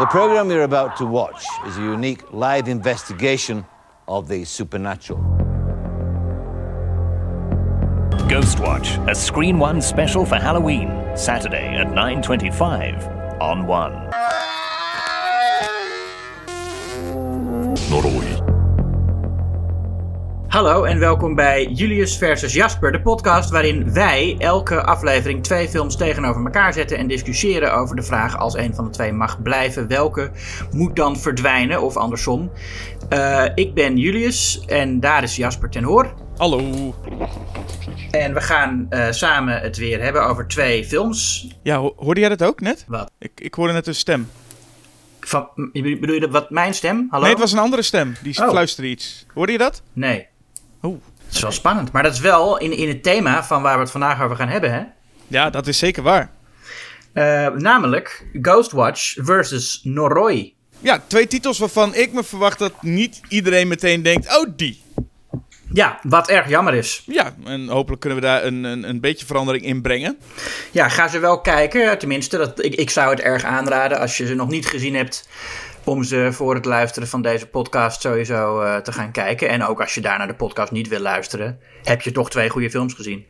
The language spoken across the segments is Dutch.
The program you're about to watch is a unique live investigation of the supernatural. Ghostwatch, a Screen One special for Halloween, Saturday at 9:25 on One. Hallo en welkom bij Julius versus Jasper, de podcast waarin wij elke aflevering twee films tegenover elkaar zetten en discussiëren over de vraag als een van de twee mag blijven, welke moet dan verdwijnen of andersom. Uh, ik ben Julius en daar is Jasper ten Hoor. Hallo. En we gaan uh, samen het weer hebben over twee films. Ja, ho hoorde jij dat ook net? Wat? Ik, ik hoorde net een stem. Van, bedoel je dat, wat, mijn stem? Hallo? Nee, het was een andere stem. Die oh. fluisterde iets. Hoorde je dat? Nee. Oeh. Het is wel spannend. Maar dat is wel in, in het thema van waar we het vandaag over gaan hebben, hè? Ja, dat is zeker waar. Uh, namelijk Ghostwatch versus Noroi. Ja, twee titels waarvan ik me verwacht dat niet iedereen meteen denkt... Oh, die. Ja, wat erg jammer is. Ja, en hopelijk kunnen we daar een, een, een beetje verandering in brengen. Ja, ga ze wel kijken. Tenminste, dat, ik, ik zou het erg aanraden als je ze nog niet gezien hebt om ze voor het luisteren van deze podcast sowieso uh, te gaan kijken. En ook als je daar naar de podcast niet wil luisteren, heb je toch twee goede films gezien.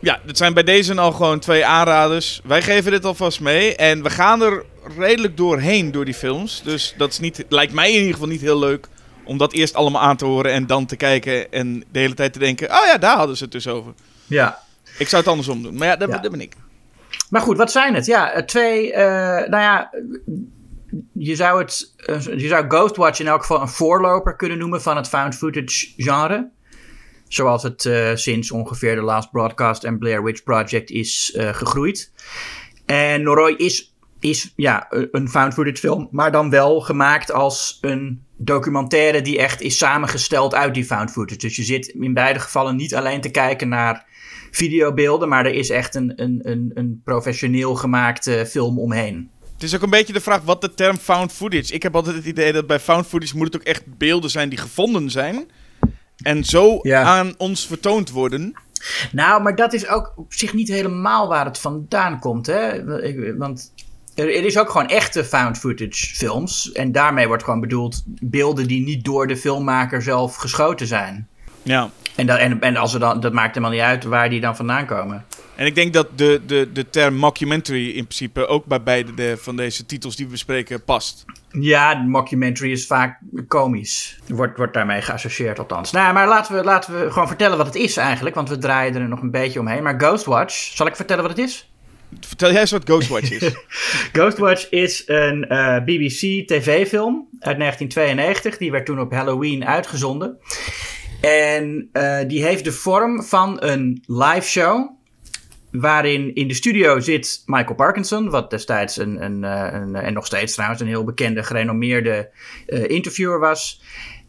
Ja, dit zijn bij deze al gewoon twee aanraders. Wij geven dit alvast mee en we gaan er redelijk doorheen door die films. Dus dat is niet, lijkt mij in ieder geval niet heel leuk om dat eerst allemaal aan te horen en dan te kijken en de hele tijd te denken: oh ja, daar hadden ze het dus over. Ja. Ik zou het andersom doen, maar ja, dat, ja. dat ben ik. Maar goed, wat zijn het? Ja, twee, uh, nou ja, je zou, het, eh, je zou Ghostwatch in elk geval een voorloper kunnen noemen van het found footage genre. Zoals het uh, sinds ongeveer The Last Broadcast en Blair Witch Project is uh, gegroeid. En Noroi is, is ja, een found footage film, maar dan wel gemaakt als een documentaire die echt is samengesteld uit die found footage. Dus je zit in beide gevallen niet alleen te kijken naar videobeelden, maar er is echt een, een, een, een professioneel gemaakte film omheen. Het is ook een beetje de vraag wat de term found footage. Ik heb altijd het idee dat bij found footage moet het ook echt beelden zijn die gevonden zijn. En zo aan ons vertoond worden. Nou, maar dat is ook op zich niet helemaal waar het vandaan komt. Hè? Want er, is ook gewoon echte found footage films. En daarmee wordt gewoon bedoeld beelden die niet door de filmmaker zelf geschoten zijn. Ja. En, dat, en, en als er dan, dat maakt helemaal niet uit waar die dan vandaan komen. En ik denk dat de, de, de term mockumentary in principe ook bij beide de, van deze titels die we bespreken past. Ja, mockumentary is vaak komisch. Wordt, wordt daarmee geassocieerd althans. Nou, maar laten we, laten we gewoon vertellen wat het is eigenlijk. Want we draaien er nog een beetje omheen. Maar Ghostwatch, zal ik vertellen wat het is? Vertel jij eens wat Ghostwatch is. Ghostwatch is een uh, eh, BBC tv-film uit 1992. Die werd toen op Halloween uitgezonden. En uh, die heeft de vorm van een live show waarin in de studio zit Michael Parkinson, wat destijds een, een, eh, een, en nog steeds trouwens een heel bekende, gerenommeerde uh, interviewer was.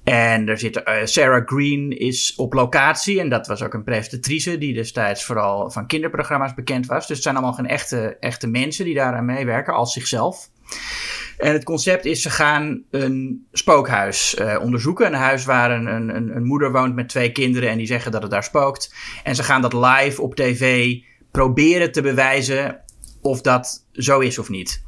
En er zit uh, Sarah Green is op locatie en dat was ook een presentatrice die destijds vooral van kinderprogramma's bekend was. Dus het zijn allemaal geen echte, echte mensen die daaraan meewerken als zichzelf. En het concept is, ze gaan een spookhuis uh, onderzoeken. Een huis waar een, een, een moeder woont met twee kinderen en die zeggen dat het daar spookt. En ze gaan dat live op tv proberen te bewijzen of dat zo is of niet.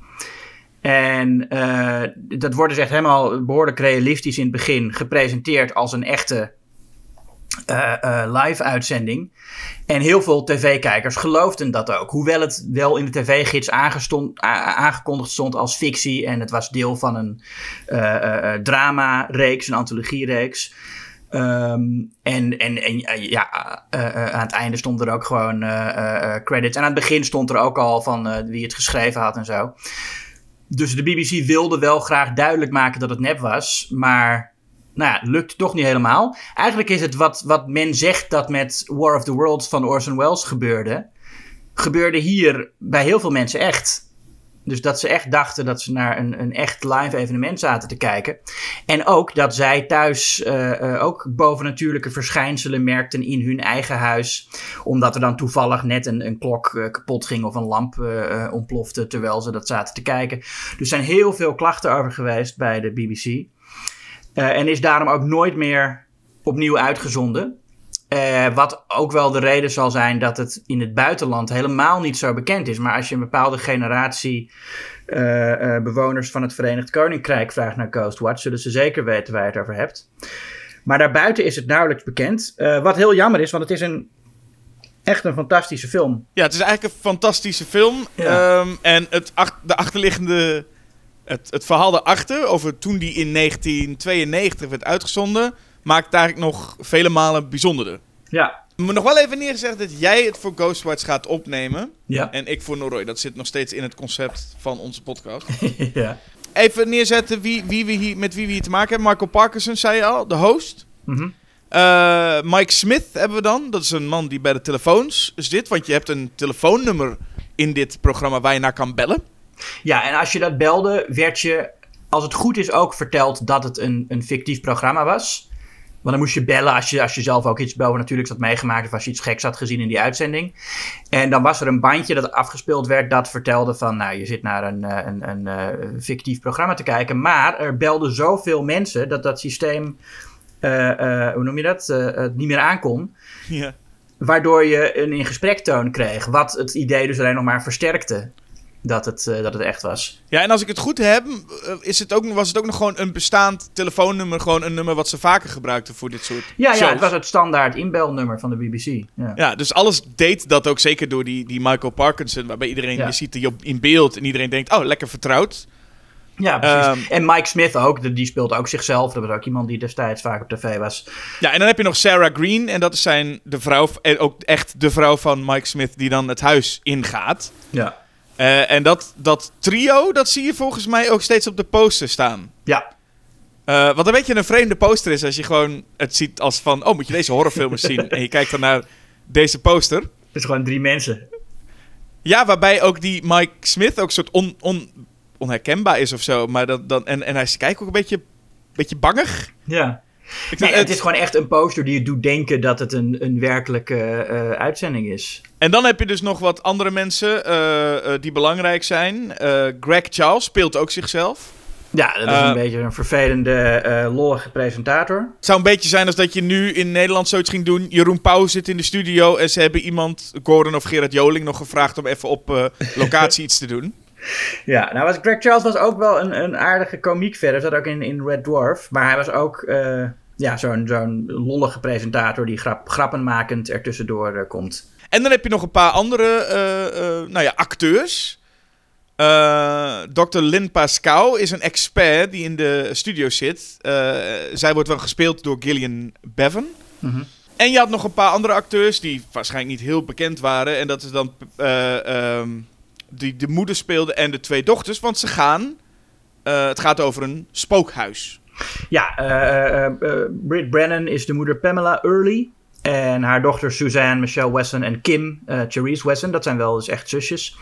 En uh, dat wordt dus echt helemaal behoorlijk realistisch in het begin gepresenteerd als een echte uh, uh, live-uitzending. En heel veel tv-kijkers geloofden dat ook. Hoewel het wel in de tv-gids aangekondigd stond als fictie. En het was deel van een drama-reeks, een antologie-reeks. Um, en, en, en ja, uh, uh, aan het einde stond er ook gewoon credits. En aan het begin stond er ook al van wie het geschreven had en zo. Dus de BBC wilde wel graag duidelijk maken dat het nep was. Maar nou ja, lukt toch niet helemaal. Eigenlijk is het wat, wat men zegt dat met War of the Worlds van Orson Welles gebeurde. Gebeurde hier bij heel veel mensen echt. Dus dat ze echt dachten dat ze naar een, een echt live evenement zaten te kijken. En ook dat zij thuis uh, uh, ook bovennatuurlijke verschijnselen merkten in hun eigen huis. Omdat er dan toevallig net een, een klok uh, kapot ging of een lamp ontplofte terwijl ze dat zaten te kijken. Dus er zijn heel veel klachten over geweest bij de BBC. en is daarom ook nooit meer opnieuw uitgezonden. Eh, wat ook wel de reden zal zijn dat het in het buitenland helemaal niet zo bekend is. Maar als je een bepaalde generatie eh, eh, bewoners van het Verenigd Koninkrijk vraagt naar Ghostwatch, zullen ze zeker weten waar je het over hebt. Maar daarbuiten is het nauwelijks bekend. Wat heel jammer is, want het is een, echt een fantastische film. Ja, het is eigenlijk een fantastische film. Ja. Ehm, en het, ach- de achterliggende... Het, het verhaal daarachter, over toen die in 1992 werd uitgezonden... maakt het eigenlijk nog vele malen bijzonderder. Ja. Maar nog wel even neergezegd dat jij het voor Ghostwatch gaat opnemen. Ja. En ik voor Noroi. Dat zit nog steeds in het concept van onze podcast. ja. Even neerzetten wie, wie we hier, met wie we hier te maken hebben. Michael Parkinson, zei je al, de host. Mhm. Eh, Mike Smith hebben we dan. Dat is een man die bij de telefoons zit. Want je hebt een telefoonnummer in dit programma waar je naar kan bellen. Ja, en als je dat belde, werd je, als het goed is, ook verteld dat het een, een fictief programma was. Want dan moest je bellen als je, als je zelf ook iets boven natuurlijk had meegemaakt of als je iets geks had gezien in die uitzending. En dan was er een bandje dat afgespeeld werd dat vertelde van, nou, je zit naar een, eh, een, een, eh, fictief programma te kijken. Maar er belden zoveel mensen dat dat systeem, eh, hoe noem je dat, eh, niet meer aankon. Ja. Waardoor je een in gesprektoon kreeg, wat het idee dus alleen nog maar versterkte dat het, eh, dat het echt was. ja, en als ik het goed heb, eh, is het ook, was het ook nog gewoon een bestaand telefoonnummer. Gewoon een nummer wat ze vaker gebruikten voor dit soort Ja, shows. ja, het was het standaard inbelnummer van de BBC. Ja. Ja, dus alles deed dat ook zeker door die, die Michael Parkinson. Waarbij iedereen, Ja. je ziet die op, in beeld en iedereen denkt, oh, lekker vertrouwd. Ja, precies. Ehm, en Mike Smith ook, die speelde ook zichzelf. Dat was ook iemand die destijds vaak op tv was. Ja, en dan heb je nog Sarah Green. En dat is zijn, de vrouw, en ook echt de vrouw van Mike Smith die dan het huis ingaat. Ja. Eh, en dat, dat trio, dat zie je volgens mij ook steeds op de poster staan. Ja, Eh, wat een beetje een vreemde poster is als je gewoon het ziet als van... Oh, moet je deze horrorfilm eens zien? En je kijkt dan naar deze poster. het is gewoon drie mensen. Ja, waarbij ook die Mike Smith ook een soort on, on, onherkenbaar is of zo. Maar dat, dan, en, en hij is kijk ook een beetje, beetje bangig. Ja. Nee, het is gewoon echt een poster die je doet denken dat het een, een werkelijke eh, uitzending is. En dan heb je dus nog wat andere mensen eh, eh, die belangrijk zijn. Greg Charles speelt ook zichzelf. Ja, dat is een beetje een vervelende, eh lollige presentator. Het zou een beetje zijn als dat je nu in Nederland zoiets ging doen. Jeroen Pauw zit in de studio en ze hebben iemand, Gordon of Gerard Joling, nog gevraagd om even op locatie iets te doen. Ja, nou was Greg Charles was ook wel een, een aardige komiek verder. Zat ook in, in Red Dwarf. Maar hij was ook ja, zo'n zo'n lollige presentator die grap, grappenmakend ertussendoor eh, komt. En dan heb je nog een paar andere eh, eh, nou ja, acteurs. Dr. Lynn Pascal is een expert die in de studio zit. Zij wordt wel gespeeld door Gillian Bevan. Mhm. En je had nog een paar andere acteurs die waarschijnlijk niet heel bekend waren. En dat is dan eh, ehm, die de moeder speelde en de twee dochters. Want ze gaan. het gaat over een spookhuis. Ja, eh, eh, eh, Britt Brennan is de moeder Pamela Early. En haar dochter Suzanne, Michelle Wesson en Kim, eh Therese Wesson. Dat zijn wel dus echt zusjes.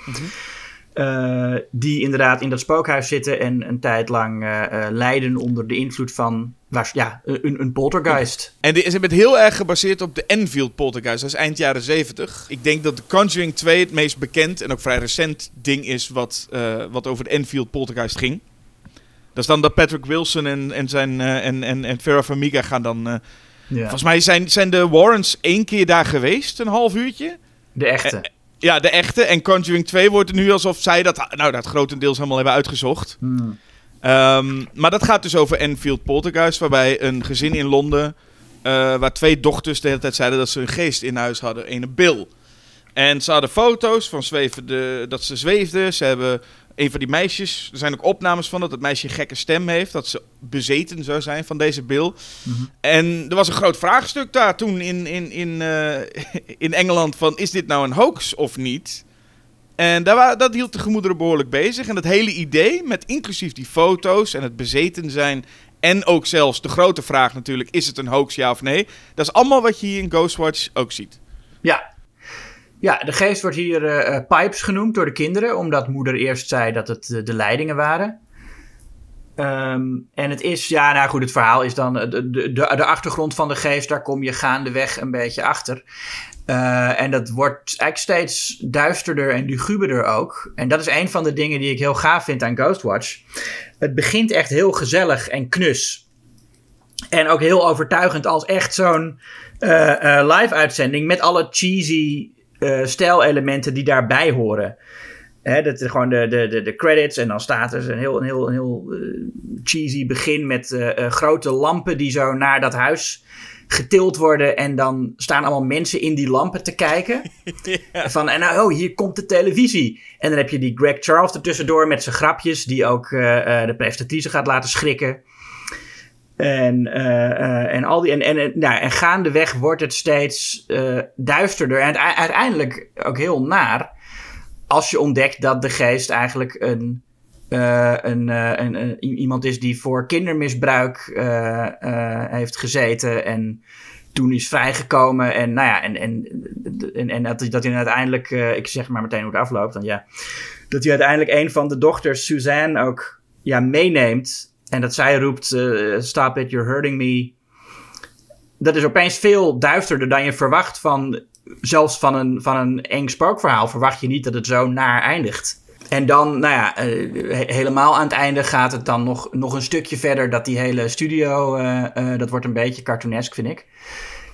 Eh, die inderdaad in dat spookhuis zitten en een tijd lang lijden onder de invloed van ja, een, een poltergeist. En die is het heel erg gebaseerd op de Enfield Poltergeist. Dat is eind jaren 70. Ik denk dat The Conjuring 2 het meest bekend en ook vrij recent ding is wat, wat over de Enfield Poltergeist ging. Dat is dan dat Patrick Wilson en, en, zijn, eh, en, en, en Vera Farmiga gaan dan... eh, Ja. Volgens mij zijn, zijn de Warrens één keer daar geweest, een half uurtje. De echte. Ja, de echte. En Conjuring 2 wordt er nu alsof zij dat, nou, dat grotendeels helemaal hebben uitgezocht. Hmm. Ehm, maar dat gaat dus over Enfield Poltergeist, waarbij een gezin in Londen, eh, waar twee dochters de hele tijd zeiden dat ze een geest in huis hadden, ene Bill. En ze hadden foto's van zwevende, dat ze zweefden. Ze hebben een van die meisjes, er zijn ook opnames van dat het meisje een gekke stem heeft, dat ze bezeten zou zijn van deze Bill. En er was een groot vraagstuk daar toen in, in, in, eh, in Engeland van, is dit nou een hoax of niet? En daar wa- dat hield de gemoederen behoorlijk bezig. En dat hele idee, met inclusief die foto's en het bezeten zijn... en ook zelfs de grote vraag natuurlijk, is het een hoax ja of nee? Dat is allemaal wat je hier in Ghostwatch ook ziet. Ja. Ja, de geest wordt hier eh, eh, Pipes genoemd door de kinderen, omdat moeder eerst zei dat het eh, de leidingen waren. Ehm, en het is, ja, nou goed, het verhaal is dan de, de, de, achtergrond van de geest, daar kom je gaandeweg een beetje achter. En dat wordt eigenlijk steeds duisterder en luguberder ook. En dat is een van de dingen die ik heel gaaf vind aan Ghostwatch. Het begint echt heel gezellig en knus. En ook heel overtuigend als echt zo'n live-uitzending met alle cheesy uh, stijlelementen die daarbij horen. Hè, dat is gewoon de, de, de, de credits en dan staat er een heel, een heel, een heel cheesy begin met grote lampen die zo naar dat huis getild worden. En dan staan allemaal mensen in die lampen te kijken. Van, en nou, oh, hier komt de televisie. En dan heb je die Greg Charles ertussendoor met zijn grapjes, die ook de presentatrice gaat laten schrikken. En, uh, en, al die, en, en, nou, en gaandeweg wordt het steeds uh, duisterder. En uiteindelijk ook heel naar. Als je ontdekt dat de geest eigenlijk een, een, een, een, iemand is die voor kindermisbruik heeft gezeten. En toen is vrijgekomen. En, nou ja, en, en, en, en dat, dat hij uiteindelijk. ik zeg maar meteen hoe het afloopt. Dan, ja, dat hij uiteindelijk een van de dochters, Suzanne, ook ja, meeneemt en dat zij roept: uh, Stop it, you're hurting me. Dat is opeens veel duisterder dan je verwacht van. Zelfs van een, van een eng spookverhaal verwacht je niet dat het zo naar eindigt. En dan, nou ja, uh, helemaal aan het einde gaat het dan nog, nog een stukje verder. Dat die hele studio, uh, dat wordt een beetje cartoonesk, vind ik.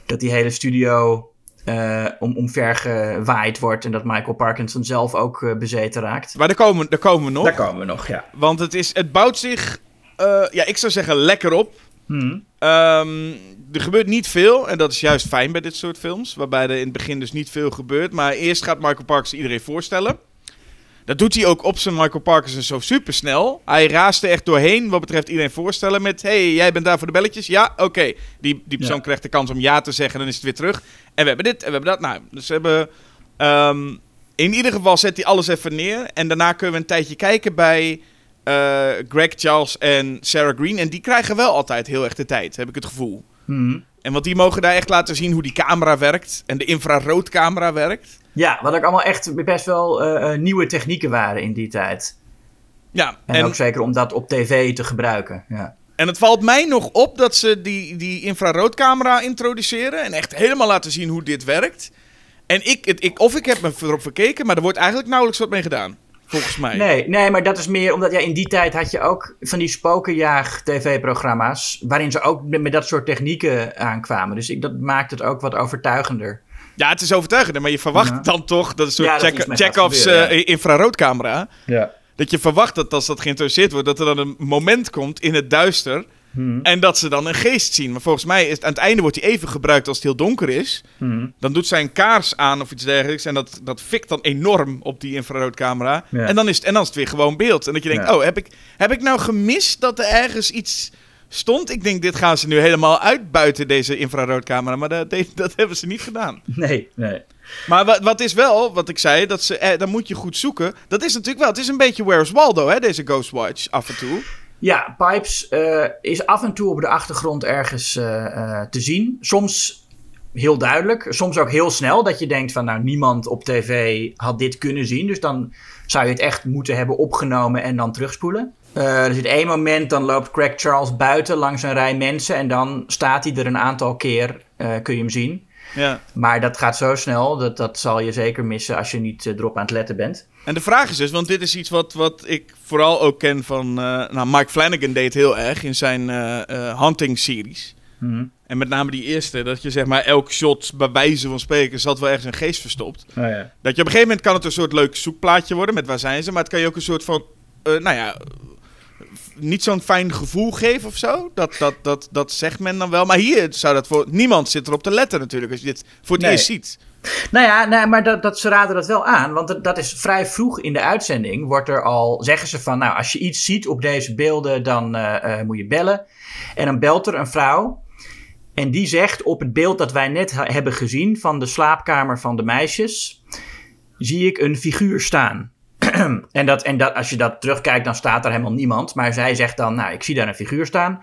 Dat die hele studio om, omvergewaaid wordt. En dat Michael Parkinson zelf ook bezeten raakt. Maar daar komen, daar komen we nog. Daar komen we nog, ja. Want het, is, het bouwt zich uh, ja, ik zou zeggen lekker op. Hmm. Um, er gebeurt niet veel en dat is juist fijn bij dit soort films. Waarbij er in het begin dus niet veel gebeurt. Maar eerst gaat Michael Parkers iedereen voorstellen. Dat doet hij ook op zijn Michael Parkinson zo super snel. Hij raast er echt doorheen wat betreft iedereen voorstellen met... hey, jij bent daar voor de belletjes? Ja, oké. Die, die persoon krijgt de kans om ja te zeggen en dan is het weer terug. En we hebben dit en we hebben dat. Nou, dus we hebben... Um, in ieder geval zet hij alles even neer. En daarna kunnen we een tijdje kijken bij uh, Greg Charles en Sarah Green. En die krijgen wel altijd heel erg de tijd, heb ik het gevoel. Hmm. En want die mogen daar echt laten zien hoe die camera werkt. En de infraroodcamera werkt. Ja, wat ook allemaal echt best wel uh, nieuwe technieken waren in die tijd. Ja, en, ook zeker om dat op tv te gebruiken. Ja. En het valt mij nog op dat ze die, die infraroodcamera introduceren. En echt helemaal laten zien hoe dit werkt. En ik, het, ik, of ik heb me erop verkeken, maar er wordt eigenlijk nauwelijks wat mee gedaan. Volgens mij. Nee, nee, maar dat is meer omdat ja, in die tijd had je ook van die spokenjaag-tv-programma's. waarin ze ook met, dat soort technieken aankwamen. Dus ik, dat maakt het ook wat overtuigender. Ja, het is overtuigender, maar je verwacht dan toch. dat is een soort ja, check-offs uh, infraroodcamera. Ja. Dat je verwacht dat als dat geïntroduceerd wordt, dat er dan een moment komt in het duister Hmm. En dat ze dan een geest zien. Maar volgens mij is aan het einde wordt hij even gebruikt als het heel donker is. Hmm. Dan doet zij een kaars aan of iets dergelijks. En dat, dat fikt dan enorm op die infraroodcamera. En, dan is het, en dan is het weer gewoon beeld. En dat je denkt, oh, heb ik, heb ik nou gemist dat er ergens iets stond? Ik denk, dit gaan ze nu helemaal uitbuiten, deze infraroodcamera. Maar dat, dat hebben ze niet gedaan. Nee, nee. Maar wat, wat is wel, wat ik zei, dat ze, eh, dan moet je goed zoeken. Dat is natuurlijk wel, het is een beetje Where's Waldo, hè, deze Ghostwatch af en toe. Ja, Pipes uh, is af en toe op de achtergrond ergens uh, uh, te zien. Soms heel duidelijk, soms ook heel snel. Dat je denkt van nou, niemand op tv had dit kunnen zien. Dus dan zou je het echt moeten hebben opgenomen en dan terugspoelen. er zit één moment, dan loopt Craig Charles buiten langs een rij mensen. En dan staat hij er een aantal keer, kun je hem zien. Ja. Maar dat gaat zo snel, dat, dat zal je zeker missen als je niet erop aan het letten bent. En de vraag is dus, want dit is iets wat, wat ik vooral ook ken van... Uh, nou, Mike Flanagan deed heel erg in zijn uh, hunting-series. Mhm. En met name die eerste, dat je zeg maar elk shot bij wijze van spreken zat wel ergens een geest verstopt. Oh, ja. Dat je op een gegeven moment kan het een soort leuk zoekplaatje worden met waar zijn ze. Maar het kan je ook een soort van, nou ja, niet zo'n fijn gevoel geven of zo. Dat, dat, dat, dat zegt men dan wel. Maar hier zou dat voor... Niemand zit erop te letten natuurlijk als je dit voor het eerst ziet. Nou ja, nee, maar dat, dat, ze raden dat wel aan. Want dat, is vrij vroeg in de uitzending. Wordt er al, zeggen ze van, nou, als je iets ziet op deze beelden, dan uh, moet je bellen. En dan belt er een vrouw. En die zegt op het beeld dat wij net hebben gezien van de slaapkamer van de meisjes, zie ik een figuur staan. en, dat, en dat, als je dat terugkijkt, dan staat er helemaal niemand. Maar zij zegt dan, nou, ik zie daar een figuur staan.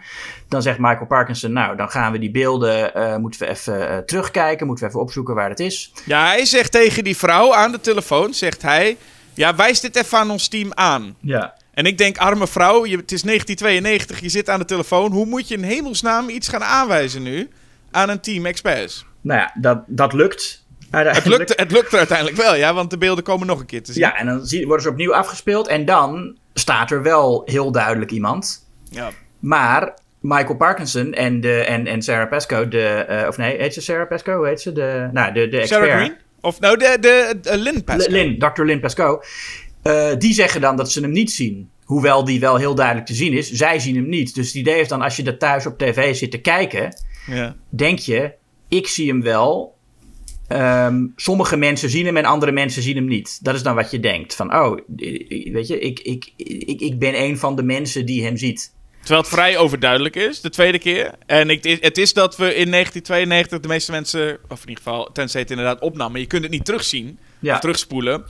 Dan zegt Michael Parkinson, nou, dan gaan we die beelden, uh, moeten we even uh, terugkijken. Moeten we even opzoeken waar het is. Ja, hij zegt tegen die vrouw aan de telefoon, zegt hij... Ja, wijs dit even aan ons team aan. Ja. En ik denk, arme vrouw, je, het is 1992, je zit aan de telefoon. Hoe moet je in hemelsnaam iets gaan aanwijzen nu aan een team experts? Nou ja, dat, dat lukt. Het lukt, het lukt er uiteindelijk wel, ja, want de beelden komen nog een keer te zien. Ja, en dan worden ze opnieuw afgespeeld en dan staat er wel heel duidelijk iemand. Ja. Maar Michael Parkinson en, de, en, en Sarah Pesco, de, eh, of nee, heet ze Sarah Pesco? Hoe heet ze? De, nou, de, de expert. Sarah Green? Of nou, de, de, de Lynn Pascal. Lin, Dr. Lynn Pesco. Eh, die zeggen dan dat ze hem niet zien. Hoewel die wel heel duidelijk te zien is. Zij zien hem niet. Dus het idee is dan, als je dat thuis op tv zit te kijken, Ja. denk je, ik zie hem wel. Ehm, sommige mensen zien hem en andere mensen zien hem niet. Dat is dan wat je denkt. Van, oh, weet je, ik, ik, ik, ik ben een van de mensen die hem ziet. Terwijl het vrij overduidelijk is, de tweede keer. En ik, het is dat we in 1992 de meeste mensen, of in ieder geval, tenzij het inderdaad opnam, maar je kunt het niet terugzien Ja. of terugspoelen.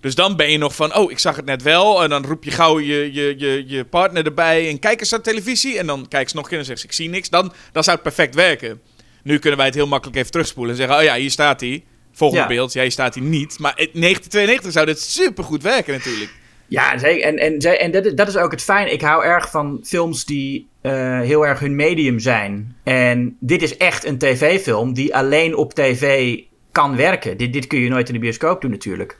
Dus dan ben je nog van, oh, ik zag het net wel. En dan roep je gauw je, je, je, je partner erbij en kijk eens naar televisie. En dan kijkt ze nog een keer en zegt ze, ik zie niks. Dan, dan zou het perfect werken. Nu kunnen wij het heel makkelijk even terugspoelen en zeggen, oh ja, hier staat hij. Volgende Ja. beeld, ja, hier staat hij niet. Maar in 1992 zou dit supergoed werken natuurlijk. Ja, zeker. En, en, en dat, is- dat is ook het fijn. Ik hou erg van films die eh, heel erg hun medium zijn. En dit is echt een tv-film die alleen op tv kan werken. Dit, dit kun je nooit in de bioscoop doen natuurlijk.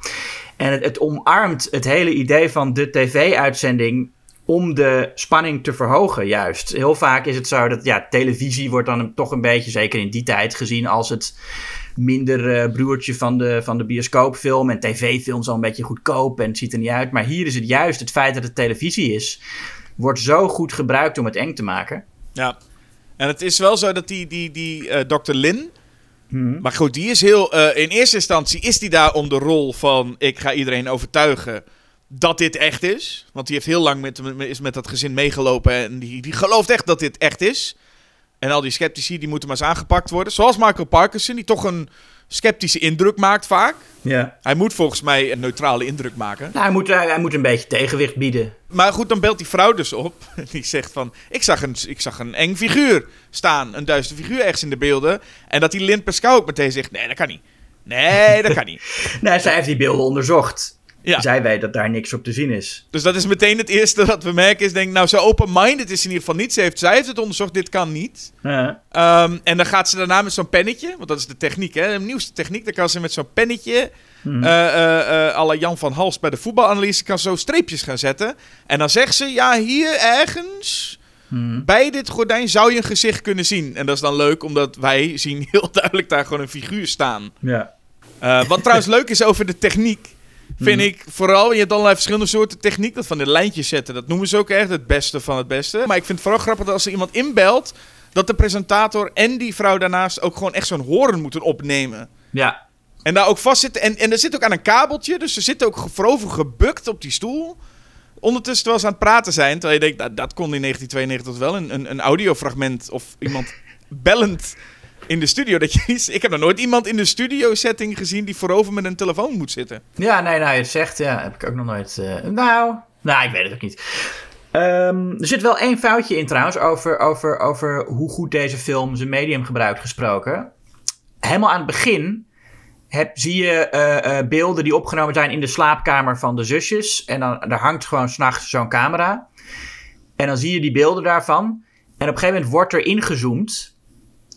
En het, het omarmt het hele idee van de tv-uitzending om de spanning te verhogen juist. Heel vaak is het zo dat ja, televisie wordt dan toch een beetje, zeker in die tijd, gezien als het minder eh, broertje van de, van de bioscoopfilm. En tv-films al een beetje goedkoop en het ziet er niet uit. Maar hier is het juist het feit dat het televisie is, wordt zo goed gebruikt om het eng te maken. Ja. En het is wel zo dat die, die, die eh, Dr. Lin. Maar goed, die is heel. eh, in eerste instantie is die daar om de rol van. Ik ga iedereen overtuigen. Dat dit echt is. Want die heeft heel lang met, met- is met dat gezin meegelopen. En die, die gelooft echt dat dit echt is. En al die sceptici die moeten maar eens aangepakt worden. Zoals Michael Parkinson, die toch een sceptische indruk maakt vaak. Ja. Hij moet volgens mij een neutrale indruk maken. Nou, hij, moet, hij, hij moet een beetje tegenwicht bieden. Maar goed, dan belt die vrouw dus op. Die zegt van, ik zag een, ik zag een eng figuur staan. Een duister figuur ergens in de beelden. En dat die Lint Pascal ook meteen zegt, nee, dat kan niet. Nee, dat kan niet. Nou, zij heeft die beelden onderzocht. Ja. Zij weet dat daar niks op te zien is. Dus dat is meteen het eerste dat we merken. Is denk, nou, zo open-minded is in ieder geval niet. Ze heeft, zij heeft het onderzocht, dit kan niet. Ja. Ehm, en dan gaat ze daarna met zo'n pennetje, want dat is de techniek, hè, de nieuwste techniek. Dan kan ze met zo'n pennetje, à la Jan van Hals bij de voetbalanalyse, kan zo streepjes gaan zetten. En dan zegt ze, ja, hier ergens Mhm. bij dit gordijn zou je een gezicht kunnen zien. En dat is dan leuk, omdat wij zien heel duidelijk daar gewoon een figuur staan. Ja. Wat trouwens leuk is over de techniek, vind Mhm. ik vooral, je hebt allerlei verschillende soorten techniek. Dat van de lijntjes zetten, dat noemen ze ook echt het beste van het beste. Maar ik vind het vooral grappig dat als er iemand inbelt, dat de presentator en die vrouw daarnaast ook gewoon echt zo'n horen moeten opnemen. Ja. En daar ook vastzitten. En, en er zit ook aan een kabeltje, dus ze zitten ook voorover gebukt op die stoel. Ondertussen terwijl ze aan het praten zijn. Terwijl je denkt, nou, dat kon in 1992 wel. Een, een, een audiofragment of iemand bellend in de studio. Dat je, ik heb nog nooit iemand in de studio setting gezien die voorover met een telefoon moet zitten. Ja, nee, nou, je zegt, ja, heb ik ook nog nooit. eh, nou, nou, ik weet het ook niet. Ehm, er zit wel één foutje in trouwens over, over, over hoe goed deze film zijn medium gebruikt gesproken. Helemaal aan het begin heb, zie je eh, eh, beelden die opgenomen zijn in de slaapkamer van de zusjes. En dan daar hangt gewoon s'nachts zo'n camera. En dan zie je die beelden daarvan. En op een gegeven moment wordt er ingezoomd.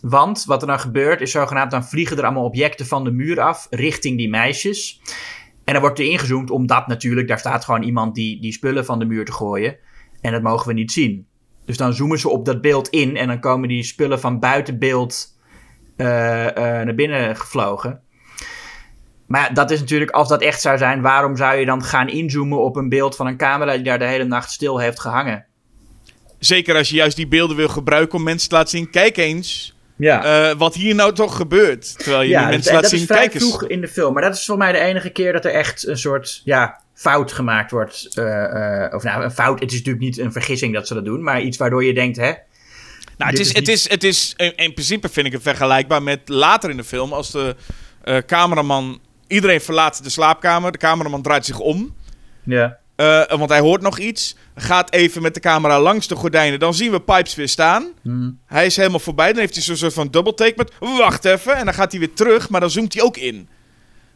Want wat er dan gebeurt is zogenaamd, dan vliegen er allemaal objecten van de muur af richting die meisjes. En dan wordt er ingezoomd omdat natuurlijk, daar staat gewoon iemand die, die spullen van de muur te gooien. En dat mogen we niet zien. Dus dan zoomen ze op dat beeld in en dan komen die spullen van buiten beeld eh, eh, naar binnen gevlogen. Maar dat is natuurlijk, als dat echt zou zijn, waarom zou je dan gaan inzoomen op een beeld van een camera die daar de hele nacht stil heeft gehangen? Zeker als je juist die beelden wil gebruiken om mensen te laten zien. Kijk eens Ja. eh, wat hier nou toch gebeurt. Terwijl je Ja, mensen dat, laat dat zien. is vrij vroeg in de film. Maar dat is voor mij de enige keer dat er echt een soort ja, fout gemaakt wordt. eh, eh, of nou, een fout. Het is natuurlijk niet een vergissing dat ze dat doen. Maar iets waardoor je denkt, hè? Nou, het is, het is, het is, in, in principe vind ik het vergelijkbaar met later in de film. Als de cameraman. Iedereen verlaat de slaapkamer. De cameraman draait zich om. Ja. Eh, want hij hoort nog iets. Gaat even met de camera langs de gordijnen. Dan zien we Pipes weer staan. Hij is helemaal voorbij. Dan heeft hij zo'n soort van double take met. Wacht even. En dan gaat hij weer terug. Maar dan zoomt hij ook in.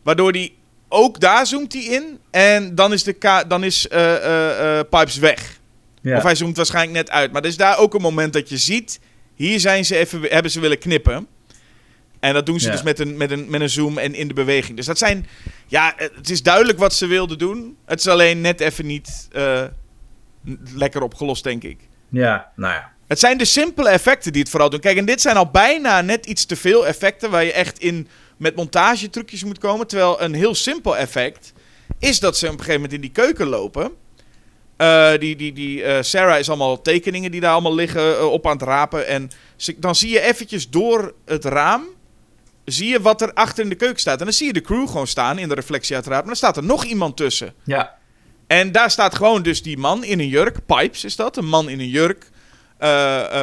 Waardoor hij. Ook daar zoomt hij in. En dan is, de dan is eh, eh, Pipes weg. Ja. Of hij zoomt waarschijnlijk net uit. Maar er is daar ook een moment dat je ziet. Hier zijn ze even, hebben ze willen knippen. En dat doen ze Ja. dus met een, met, een, met een zoom en in de beweging. Dus dat zijn. Ja, het is duidelijk wat ze wilden doen. Het is alleen net even niet eh, n- lekker opgelost, denk ik. ja, nou ja. Het zijn de simpele effecten die het vooral doen. Kijk, en dit zijn al bijna net iets te veel effecten waar je echt in met montagetrucjes moet komen. Terwijl een heel simpel effect is dat ze op een gegeven moment in die keuken lopen. Uh, die, die, die uh, Sarah is allemaal tekeningen die daar allemaal liggen uh, op aan het rapen. En ze, dan zie je eventjes door het raam. Zie je wat er achter in de keuken staat. En dan zie je de crew gewoon staan in de reflectie uiteraard. Maar dan staat er nog iemand tussen. Ja. En daar staat gewoon dus die man in een jurk. Pipes is dat. Een man in een jurk.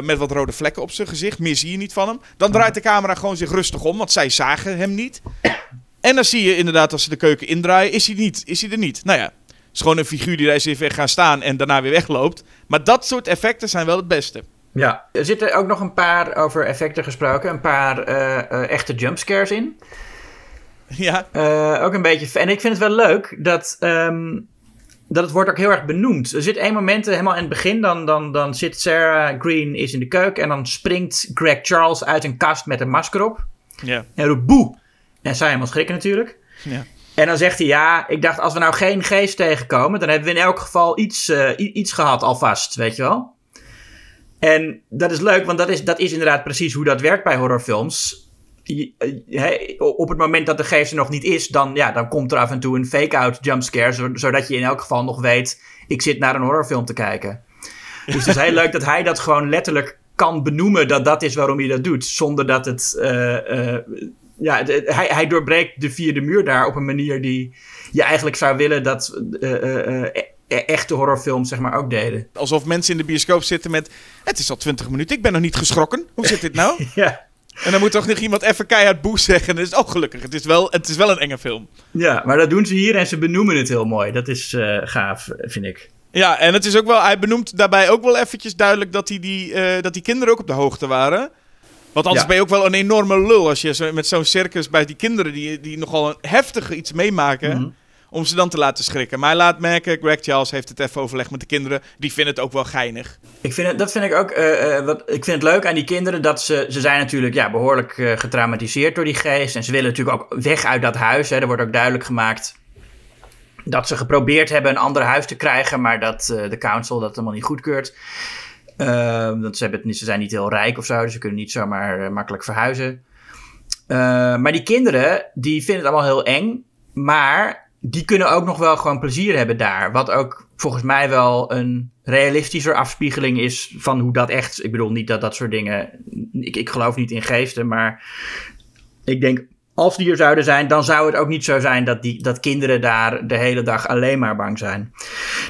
met wat rode vlekken op zijn gezicht. Meer zie je niet van hem. Dan draait de camera gewoon zich rustig om. Want zij zagen hem niet. En dan zie je inderdaad als ze de keuken indraaien. Is hij, niet, is hij er niet. Nou ja is gewoon een figuur die daar eens even gaan staan en daarna weer wegloopt. Maar dat soort effecten zijn wel het beste. Ja, er zitten ook nog een paar, over effecten gesproken, een paar uh, uh, echte jumpscares in. Ja. Uh, ook een beetje. En ik vind het wel leuk dat, um, dat het wordt ook heel erg benoemd. Er zit één moment helemaal in het begin, dan, dan, dan zit Sarah Green is in de keuken en dan springt Greg Charles uit een kast met een masker op. Ja. En roept boe. En zij helemaal schrikken natuurlijk. Ja. En dan zegt hij, ja, ik dacht als we nou geen geest tegenkomen, dan hebben we in elk geval iets, uh, iets gehad alvast, weet je wel. En dat is leuk, want dat is, dat is inderdaad precies hoe dat werkt bij horrorfilms. Je, op het moment dat de geest er nog niet is, dan, ja, dan komt er af en toe een fake-out jumpscare, zodat je in elk geval nog weet, ik zit naar een horrorfilm te kijken. Dus het is heel leuk dat hij dat gewoon letterlijk kan benoemen, dat dat is waarom hij dat doet, zonder dat het... Uh, uh, ja, hij, hij doorbreekt de vierde muur daar op een manier die je eigenlijk zou willen dat echte horrorfilms zeg maar ook deden. Alsof mensen in de bioscoop zitten met, het is al twintig minuten, ik ben nog niet geschrokken. Hoe zit dit nou? ja. En dan moet toch nog iemand even keihard boes zeggen. Dus, oh gelukkig, het is, wel, het is wel een enge film. Ja, maar dat doen ze hier en ze benoemen het heel mooi. Dat is uh, gaaf, vind ik. Ja, en het is ook wel, hij benoemt daarbij ook wel eventjes duidelijk dat, hij die, uh, dat die kinderen ook op de hoogte waren. Want anders Ja. ben je ook wel een enorme lul als je met zo'n circus bij die kinderen die, die nogal een heftige iets meemaken. Mhm. Om ze dan te laten schrikken. Maar laat merken, Greg Charles heeft het even overlegd met de kinderen. Die vinden het ook wel geinig. Ik vind het, dat vind ik ook. eh, eh, wat, ik vind het leuk aan die kinderen dat ze. Ze zijn natuurlijk ja, behoorlijk eh, getraumatiseerd door die geest. En ze willen natuurlijk ook weg uit dat huis. Hè. Er wordt ook duidelijk gemaakt. Dat ze geprobeerd hebben een ander huis te krijgen. Maar dat de council dat helemaal niet goedkeurt. Eh, want ze, ze zijn niet heel rijk of zo. Dus ze kunnen niet zomaar makkelijk verhuizen. Eh, maar die kinderen, die vinden het allemaal heel eng. Maar die kunnen ook nog wel gewoon plezier hebben daar. Wat ook volgens mij wel een realistischer afspiegeling is van hoe dat echt. Ik bedoel niet dat dat soort dingen. Ik, ik geloof niet in geesten, maar ik denk. Als die er zouden zijn, dan zou het ook niet zo zijn dat, die, dat kinderen daar de hele dag alleen maar bang zijn.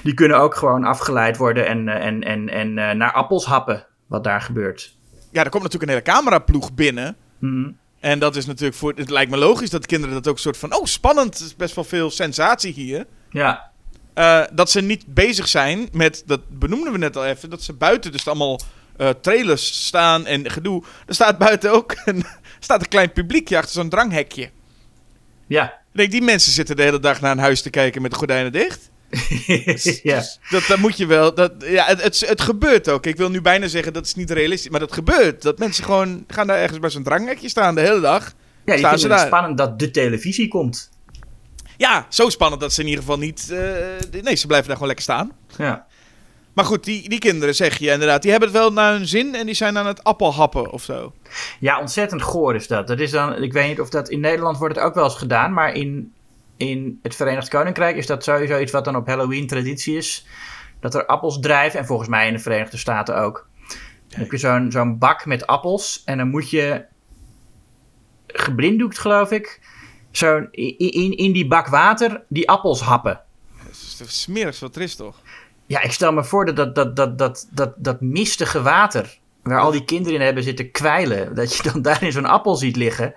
Die kunnen ook gewoon afgeleid worden en, eh, en, en, en eh, naar appels happen, wat daar gebeurt. Ja, er komt natuurlijk een hele cameraploeg binnen. Mhm. En dat is natuurlijk voor. Het lijkt me logisch dat kinderen dat ook soort van. Oh, spannend. Er is best wel veel sensatie hier. Ja, Eh, dat ze niet bezig zijn met. Dat benoemden we net al even. Dat ze buiten dus allemaal eh, trailers staan en gedoe. Er staat buiten ook een, staat een klein publiekje achter zo'n dranghekje. ja. Ik denk, die mensen zitten de hele dag naar een huis te kijken met de gordijnen dicht. ja. Dus dat, dat moet je wel. Dat, ja, het, het, het gebeurt ook. Ik wil nu bijna zeggen dat is niet realistisch. Maar dat gebeurt. Dat mensen gewoon gaan daar ergens bij zo'n dranghekje staan de hele dag. Ja, die Staan vinden ze het daar? spannend dat de televisie komt. Ja, zo spannend dat ze in ieder geval niet. eh, nee, ze blijven daar gewoon lekker staan. Ja. Maar goed, die, die kinderen zeg je inderdaad. Die hebben het wel naar hun zin en die zijn aan het appelhappen of zo. Ja, ontzettend goor is dat. dat is dan, ik weet niet of dat in Nederland wordt het ook wel eens gedaan, maar in, in het Verenigd Koninkrijk is dat sowieso iets wat dan op Halloween traditie is. Dat er appels drijven en volgens mij in de Verenigde Staten ook. Dan heb je zo'n zo'n bak met appels en dan moet je geblinddoekt, geloof ik, zo'n in, in, die bak water die appels happen. Dat is het smerigste wat er is toch? Ja, ik stel me voor dat, dat, dat, dat, dat, dat mistige water, waar al die kinderen in hebben zitten kwijlen, dat je dan daar in zo'n appel ziet liggen.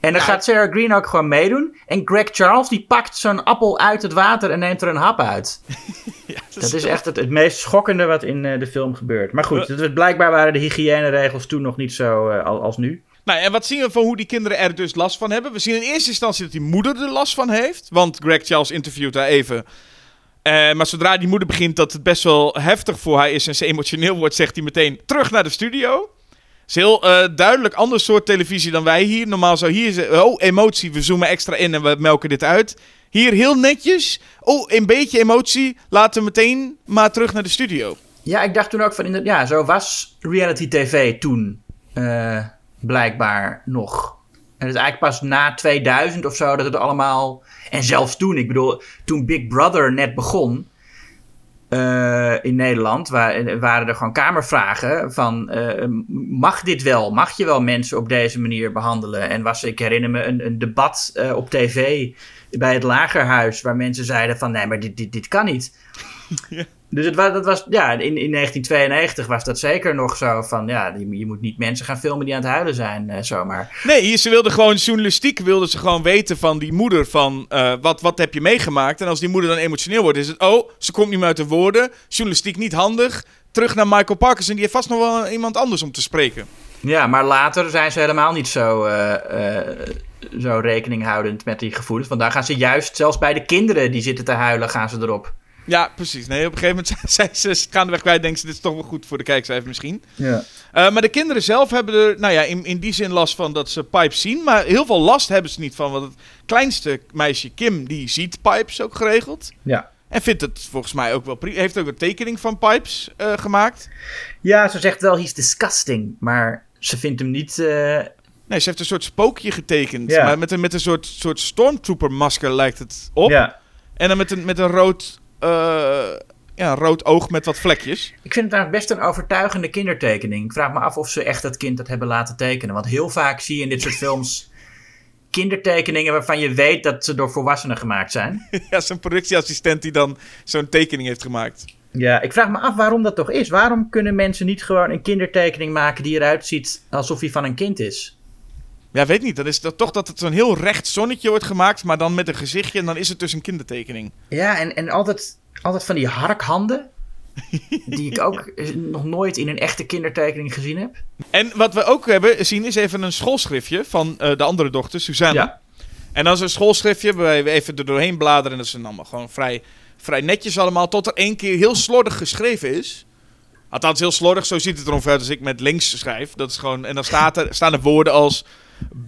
En dan gaat Sarah Green ook gewoon meedoen. En Greg Charles, die pakt zo'n appel uit het water en neemt er een hap uit. Ja, Dat is echt het, het meest schokkende wat in eh, de film gebeurt. Maar goed, het, blijkbaar waren de hygiëneregels toen nog niet zo eh, al- als nu. Nou, en wat zien we van hoe die kinderen er dus last van hebben? We zien in eerste instantie dat die moeder er last van heeft. Want Greg Charles interviewt haar even. Eh, maar zodra die moeder begint dat het best wel heftig voor haar is en ze emotioneel wordt, zegt hij meteen terug naar de studio. Het is heel eh, duidelijk ander soort televisie dan wij hier. Normaal zou hier oh emotie, we zoomen extra in en we melken dit uit. Hier heel netjes, oh een beetje emotie, laten we meteen maar terug naar de studio. Ja, ik dacht toen ook van, ja, zo was reality tv toen eh, blijkbaar nog. En het is eigenlijk pas na 2000 of zo dat het allemaal... En zelfs toen, ik bedoel, toen Big Brother net begon eh, in Nederland... wa- waren er gewoon kamervragen van... eh, mag dit wel? Mag je wel mensen op deze manier behandelen? En was, ik herinner me, een, een debat eh, op tv bij het Lagerhuis... waar mensen zeiden van, nee, maar dit, dit, dit kan niet. Dus het was, dat was, ja, in, in 1992 was dat zeker nog zo van, ja, je, je moet niet mensen gaan filmen die aan het huilen zijn, eh, zomaar. Nee, ze wilden gewoon journalistiek, wilden ze gewoon weten van die moeder van eh, wat, wat heb je meegemaakt. En als die moeder dan emotioneel wordt, is het, oh, ze komt niet meer uit de woorden. Journalistiek niet handig. Terug naar Michael Parkinson, die heeft vast nog wel iemand anders om te spreken. Ja, maar later zijn ze helemaal niet zo, eh, zo rekening houdend met die gevoelens. Want daar gaan ze juist, zelfs bij de kinderen die zitten te huilen, gaan ze erop. Ja, precies. Nee, op een gegeven moment zijn ze gaandeweg kwijt, denken ze, dit is toch wel goed voor de kijkcijfer misschien. Ja. Eh, maar de kinderen zelf hebben er, nou ja, in, in die zin last van dat ze Pipes zien. Maar heel veel last hebben ze niet van. Want het kleinste meisje, Kim, die ziet Pipes ook geregeld. Ja. En vindt het volgens mij ook wel prima. Heeft ook een tekening van Pipes eh, gemaakt. ja, ze zegt wel, he's disgusting, maar ze vindt hem niet... eh, Nee, ze heeft een soort spookje getekend. Ja. Maar met een, met een soort, soort stormtrooper masker lijkt het op. Ja. En dan met een, met een rood, ja, een rood oog met wat vlekjes. Ik vind het eigenlijk best een overtuigende kindertekening. Ik vraag me af of ze echt dat kind dat hebben laten tekenen. Want heel vaak zie je in dit soort films kindertekeningen waarvan je weet dat ze door volwassenen gemaakt zijn. ja, zo'n productieassistent die dan zo'n tekening heeft gemaakt. Ja, ik vraag me af waarom dat toch is. Waarom kunnen mensen niet gewoon een kindertekening maken die eruit ziet alsof hij van een kind is? Ja, weet niet. Dan is dat toch dat het zo'n heel recht zonnetje wordt gemaakt, maar dan met een gezichtje en dan is het dus een kindertekening. Ja, en, en altijd, altijd van die harkhanden. die ik ook eh, nog nooit in een echte kindertekening gezien heb. En wat we ook hebben zien is even een schoolschriftje van eh, de andere dochter, Suzanne. Ja. En dan is een schoolschriftje waar we even er doorheen bladeren. En dat is dan allemaal gewoon vrij, vrij netjes allemaal. Tot er één keer heel slordig geschreven is. Althans, heel slordig. Zo ziet het er ongeveer uit als ik met links schrijf. Dat is gewoon, en dan staat er, staan er woorden als...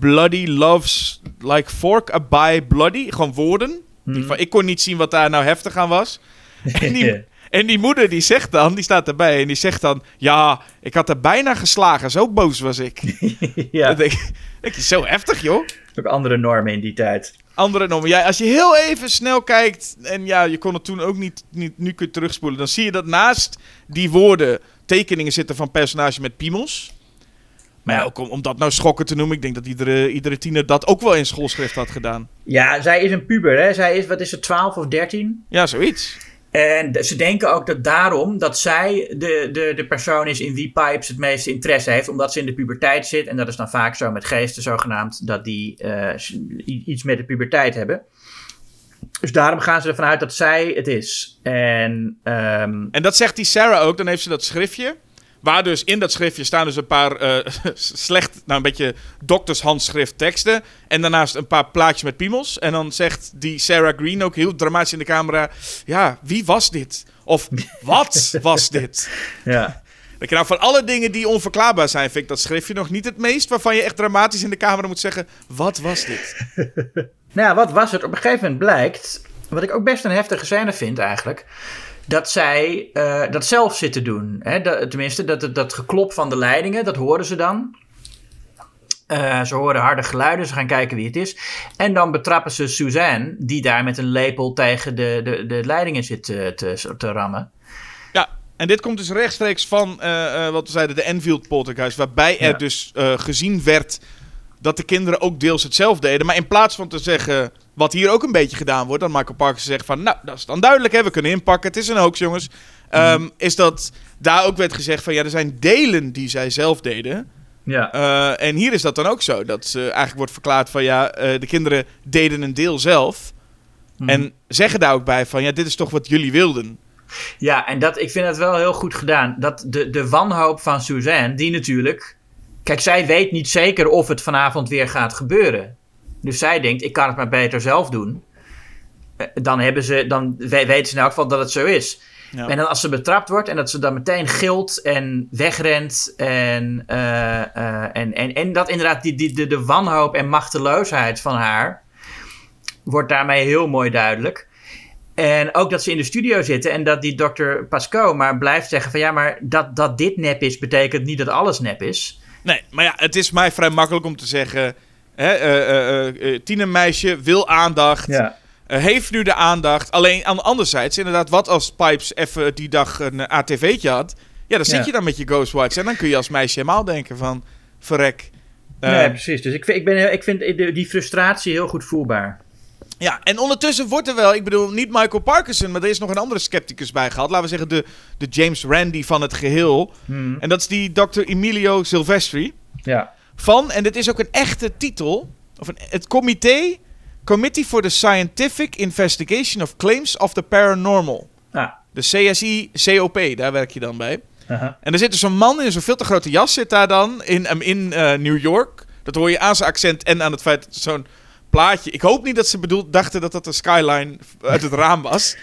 Bloody loves like fork a by bloody. Gewoon woorden. Van, ik kon niet zien wat daar nou heftig aan was. En die, en die moeder die zegt dan, die staat erbij en die zegt dan... Ja, ik had er bijna geslagen. Zo boos was ik. ja, Dan denk, ik- zo heftig joh. ook andere normen in die tijd. Andere noemen. Ja, als je heel even snel kijkt. En ja, je kon het toen ook niet, niet. Nu kun je terugspoelen. Dan zie je dat naast die woorden. tekeningen zitten van personages met piemels. Maar ja, Ja. ook om, om dat nou schokken te noemen. Ik denk dat iedere, iedere tiener dat ook wel in schoolschrift had gedaan. Ja, zij is een puber, hè? Zij is, wat is het, 12 of 13? Ja, zoiets. En ze denken ook dat daarom dat zij de, de, de persoon is in wie Pipes het meeste interesse heeft, omdat ze in de puberteit zit. En dat is dan vaak zo met geesten zogenaamd, dat die eh, iets met de puberteit hebben. Dus daarom gaan ze ervan uit dat zij het is. En ehm, En dat zegt die Sarah ook. Dan heeft ze dat schriftje. Waar dus in dat schriftje staan dus een paar eh, slecht, nou een beetje doktershandschrift teksten. En daarnaast een paar plaatjes met piemels. En dan zegt die Sarah Green ook heel dramatisch in de camera. Ja, wie was dit? Of wat was dit? ja. Je nou van alle dingen die onverklaarbaar zijn, vind ik dat schriftje nog niet het meest. Waarvan je echt dramatisch in de camera moet zeggen: wat was dit? Nou ja, wat was het? Op een gegeven moment blijkt, wat ik ook best een heftige scène vind eigenlijk, dat zij eh, dat zelf zitten doen. Hè? Dat, tenminste, dat, dat, dat geklop van de leidingen, dat horen ze dan. Eh, ze horen harde geluiden, ze gaan kijken wie het is. En dan betrappen ze Suzanne, die daar met een lepel tegen de, de, de leidingen zit te, te, te rammen. Ja, en dit komt dus rechtstreeks van eh, wat we zeiden, de Enfield Poltergeist. Waarbij er Ja. dus gezien werd dat de kinderen ook deels hetzelfde deden. Maar in plaats van te zeggen, wat hier ook een beetje gedaan wordt, dan Michael Parker zegt van, nou, dat is dan duidelijk, hè, we kunnen inpakken, het is een hoax, jongens. Ehm, Is dat daar ook werd gezegd van, ja, er zijn delen die zij zelf deden. Ja. Eh, en hier is dat dan ook zo, dat ze eigenlijk wordt verklaard van, ja, eh, de kinderen deden een deel zelf. En zeggen daar ook bij van, ja, dit is toch wat jullie wilden. Ja, en dat, ik vind het wel heel goed gedaan. Dat de, de wanhoop van Suzanne, die natuurlijk. Kijk, zij weet niet zeker of het vanavond weer gaat gebeuren. Dus zij denkt, ik kan het maar beter zelf doen. Eh, Dan, hebben ze, dan we- weten ze in elk geval dat het zo is. Ja. En dan als ze betrapt wordt en dat ze dan meteen gilt en wegrent. En, eh, eh, en, en, en dat inderdaad die, die, de, de wanhoop en machteloosheid van haar wordt daarmee heel mooi duidelijk. En ook dat ze in de studio zitten en dat die dokter Pasco maar blijft zeggen van ja, maar dat, dat dit nep is, betekent niet dat alles nep is. Nee, maar ja, het is mij vrij makkelijk om te zeggen... Hè, eh, eh, eh, tienermeisje wil aandacht, Ja. heeft nu de aandacht. Alleen aan de anderzijds, inderdaad, wat als Pipes even die dag een ATV'tje had... Ja, dan zit Ja. je dan met je Ghostwatch en dan kun je als meisje helemaal denken van... Verrek. Nee, precies. Dus ik vind, ik, ben, ik vind die frustratie heel goed voelbaar. Ja, en ondertussen wordt er wel, ik bedoel, niet Michael Parkinson, maar er is nog een andere scepticus bij gehad. Laten we zeggen de, de James Randi van het geheel. Hmm. En dat is die Dr. Emilio Silvestri. Ja. Van, en dit is ook een echte titel, of een, het comité, Committee for the Scientific Investigation of Claims of the Paranormal. Ah. De CSI-COP, daar werk je dan bij. En er zit dus een man in zo'n veel te grote jas zit daar dan in, em, in eh, New York. Dat hoor je aan zijn accent en aan het feit dat zo'n plaatje... Ik hoop niet dat ze bedoeld dachten dat dat een skyline uit het raam was.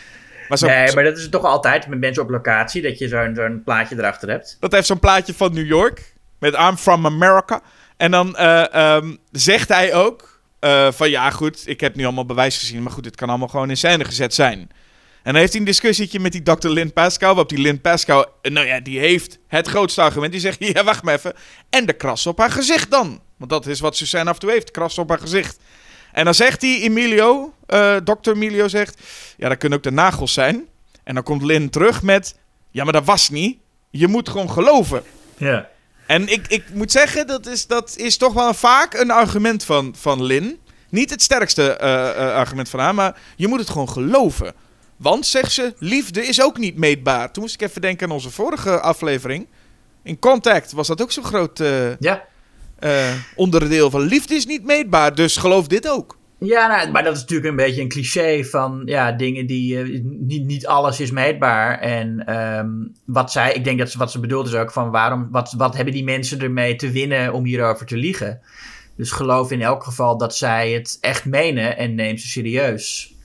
Maar zo, Nee, maar dat is toch altijd met mensen op locatie, dat je zo'n zo'n plaatje erachter hebt. dat heeft zo'n plaatje van New York. Met I'm from America. En dan eh, ehm, zegt hij ook eh, van ja goed, ik heb nu allemaal bewijs gezien. Maar goed, dit kan allemaal gewoon in scène gezet zijn. En dan heeft hij een discussietje met die Dr. Lynn Pascal. Waarop die Lynn Pascal, eh, nou ja, die heeft het grootste argument. Die zegt, ja wacht maar even. En de kras op haar gezicht dan. Want dat is wat Suzanne af en toe heeft, kras op haar gezicht. En dan zegt hij, Emilio, eh Dr. Emilio zegt... Ja, dat kunnen ook de nagels zijn. En dan komt Lynn terug met... Ja, maar dat was niet. Je moet gewoon geloven. Ja. En ik, ik moet zeggen, dat is, dat is toch wel vaak een argument van, van Lin. Niet het sterkste eh, eh, argument van haar, maar je moet het gewoon geloven. Want, zegt ze, liefde is ook niet meetbaar. Toen moest ik even denken aan onze vorige aflevering. In Contact was dat ook zo'n groot eh, Ja. onderdeel van liefde is niet meetbaar, dus geloof dit ook. Ja, nou, maar dat is natuurlijk een beetje een cliché van ja, dingen die. eh, niet, niet alles is meetbaar. En ehm, wat zij, ik denk dat ze, wat ze bedoelt is ook van waarom. Wat, wat hebben die mensen ermee te winnen om hierover te liegen? Dus geloof in elk geval dat zij het echt menen en neem ze serieus.